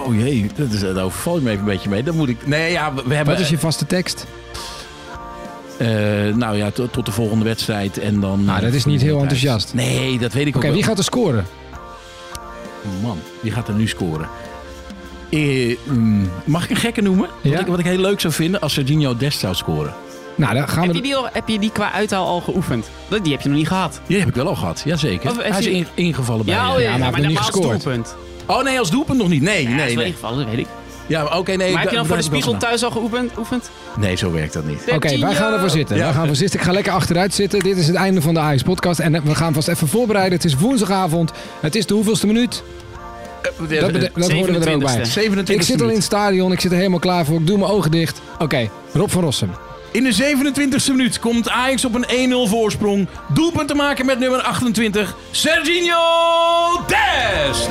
Speaker 1: Oh jee, dat is, daar overval je me even een beetje mee. Dan moet ik. Nee, ja, we hebben.
Speaker 2: Wat is je vaste tekst?
Speaker 1: eh, nou ja, tot, tot de volgende wedstrijd en dan.
Speaker 2: Nou,
Speaker 1: eh,
Speaker 2: dat is niet heel enthousiast.
Speaker 1: Nee, dat weet ik
Speaker 2: Oké,
Speaker 1: ook.
Speaker 2: wie
Speaker 1: wel.
Speaker 2: gaat er scoren?
Speaker 1: Man, wie gaat er nu scoren? Eh, mm, mag ik een gekke noemen? Wat,
Speaker 2: Ja.
Speaker 1: ik, wat ik heel leuk zou vinden als Serginho Dest zou scoren.
Speaker 2: Nou, dan gaan
Speaker 3: Heb
Speaker 2: we...
Speaker 3: je, die al, heb je die qua uithaal al geoefend? Dat- Die heb je nog niet gehad.
Speaker 1: Die heb ik wel al gehad, jazeker.
Speaker 3: Of
Speaker 1: Hij is in- ingevallen bij...
Speaker 3: Ja,
Speaker 1: eh,
Speaker 3: oh, ja,
Speaker 2: maar hij
Speaker 3: maar,
Speaker 2: heeft nog niet gescoord.
Speaker 3: doelpunt.
Speaker 1: Oh nee, als doelpunt nog niet. Nee,
Speaker 3: Ja, hij
Speaker 1: nee,
Speaker 3: is wel ingevallen, dat weet ik.
Speaker 1: Ja, maar oké, nee.
Speaker 3: maar heb je
Speaker 1: da-
Speaker 3: dan voor de spiegel thuis al geoefend?
Speaker 1: Nee, zo werkt dat niet.
Speaker 2: Oké, wij gaan ervoor zitten.
Speaker 1: Ja.
Speaker 2: Wij gaan ervoor zitten. Ik ga lekker achteruit zitten. Dit is het einde van de Ajax podcast. En eh, we gaan vast even voorbereiden. Het is woensdagavond. Het is de hoeveelste minuut? Dat, bede- dat horen we er ook bij.
Speaker 1: 27
Speaker 2: Ik zit al in het stadion. Ik zit er helemaal klaar voor. Ik doe mijn ogen dicht. Oké, Rob van Rossum.
Speaker 1: In de 27e minuut komt Ajax op een 1-0 voorsprong. Doelpunt te maken met nummer 28, Serginho Dest.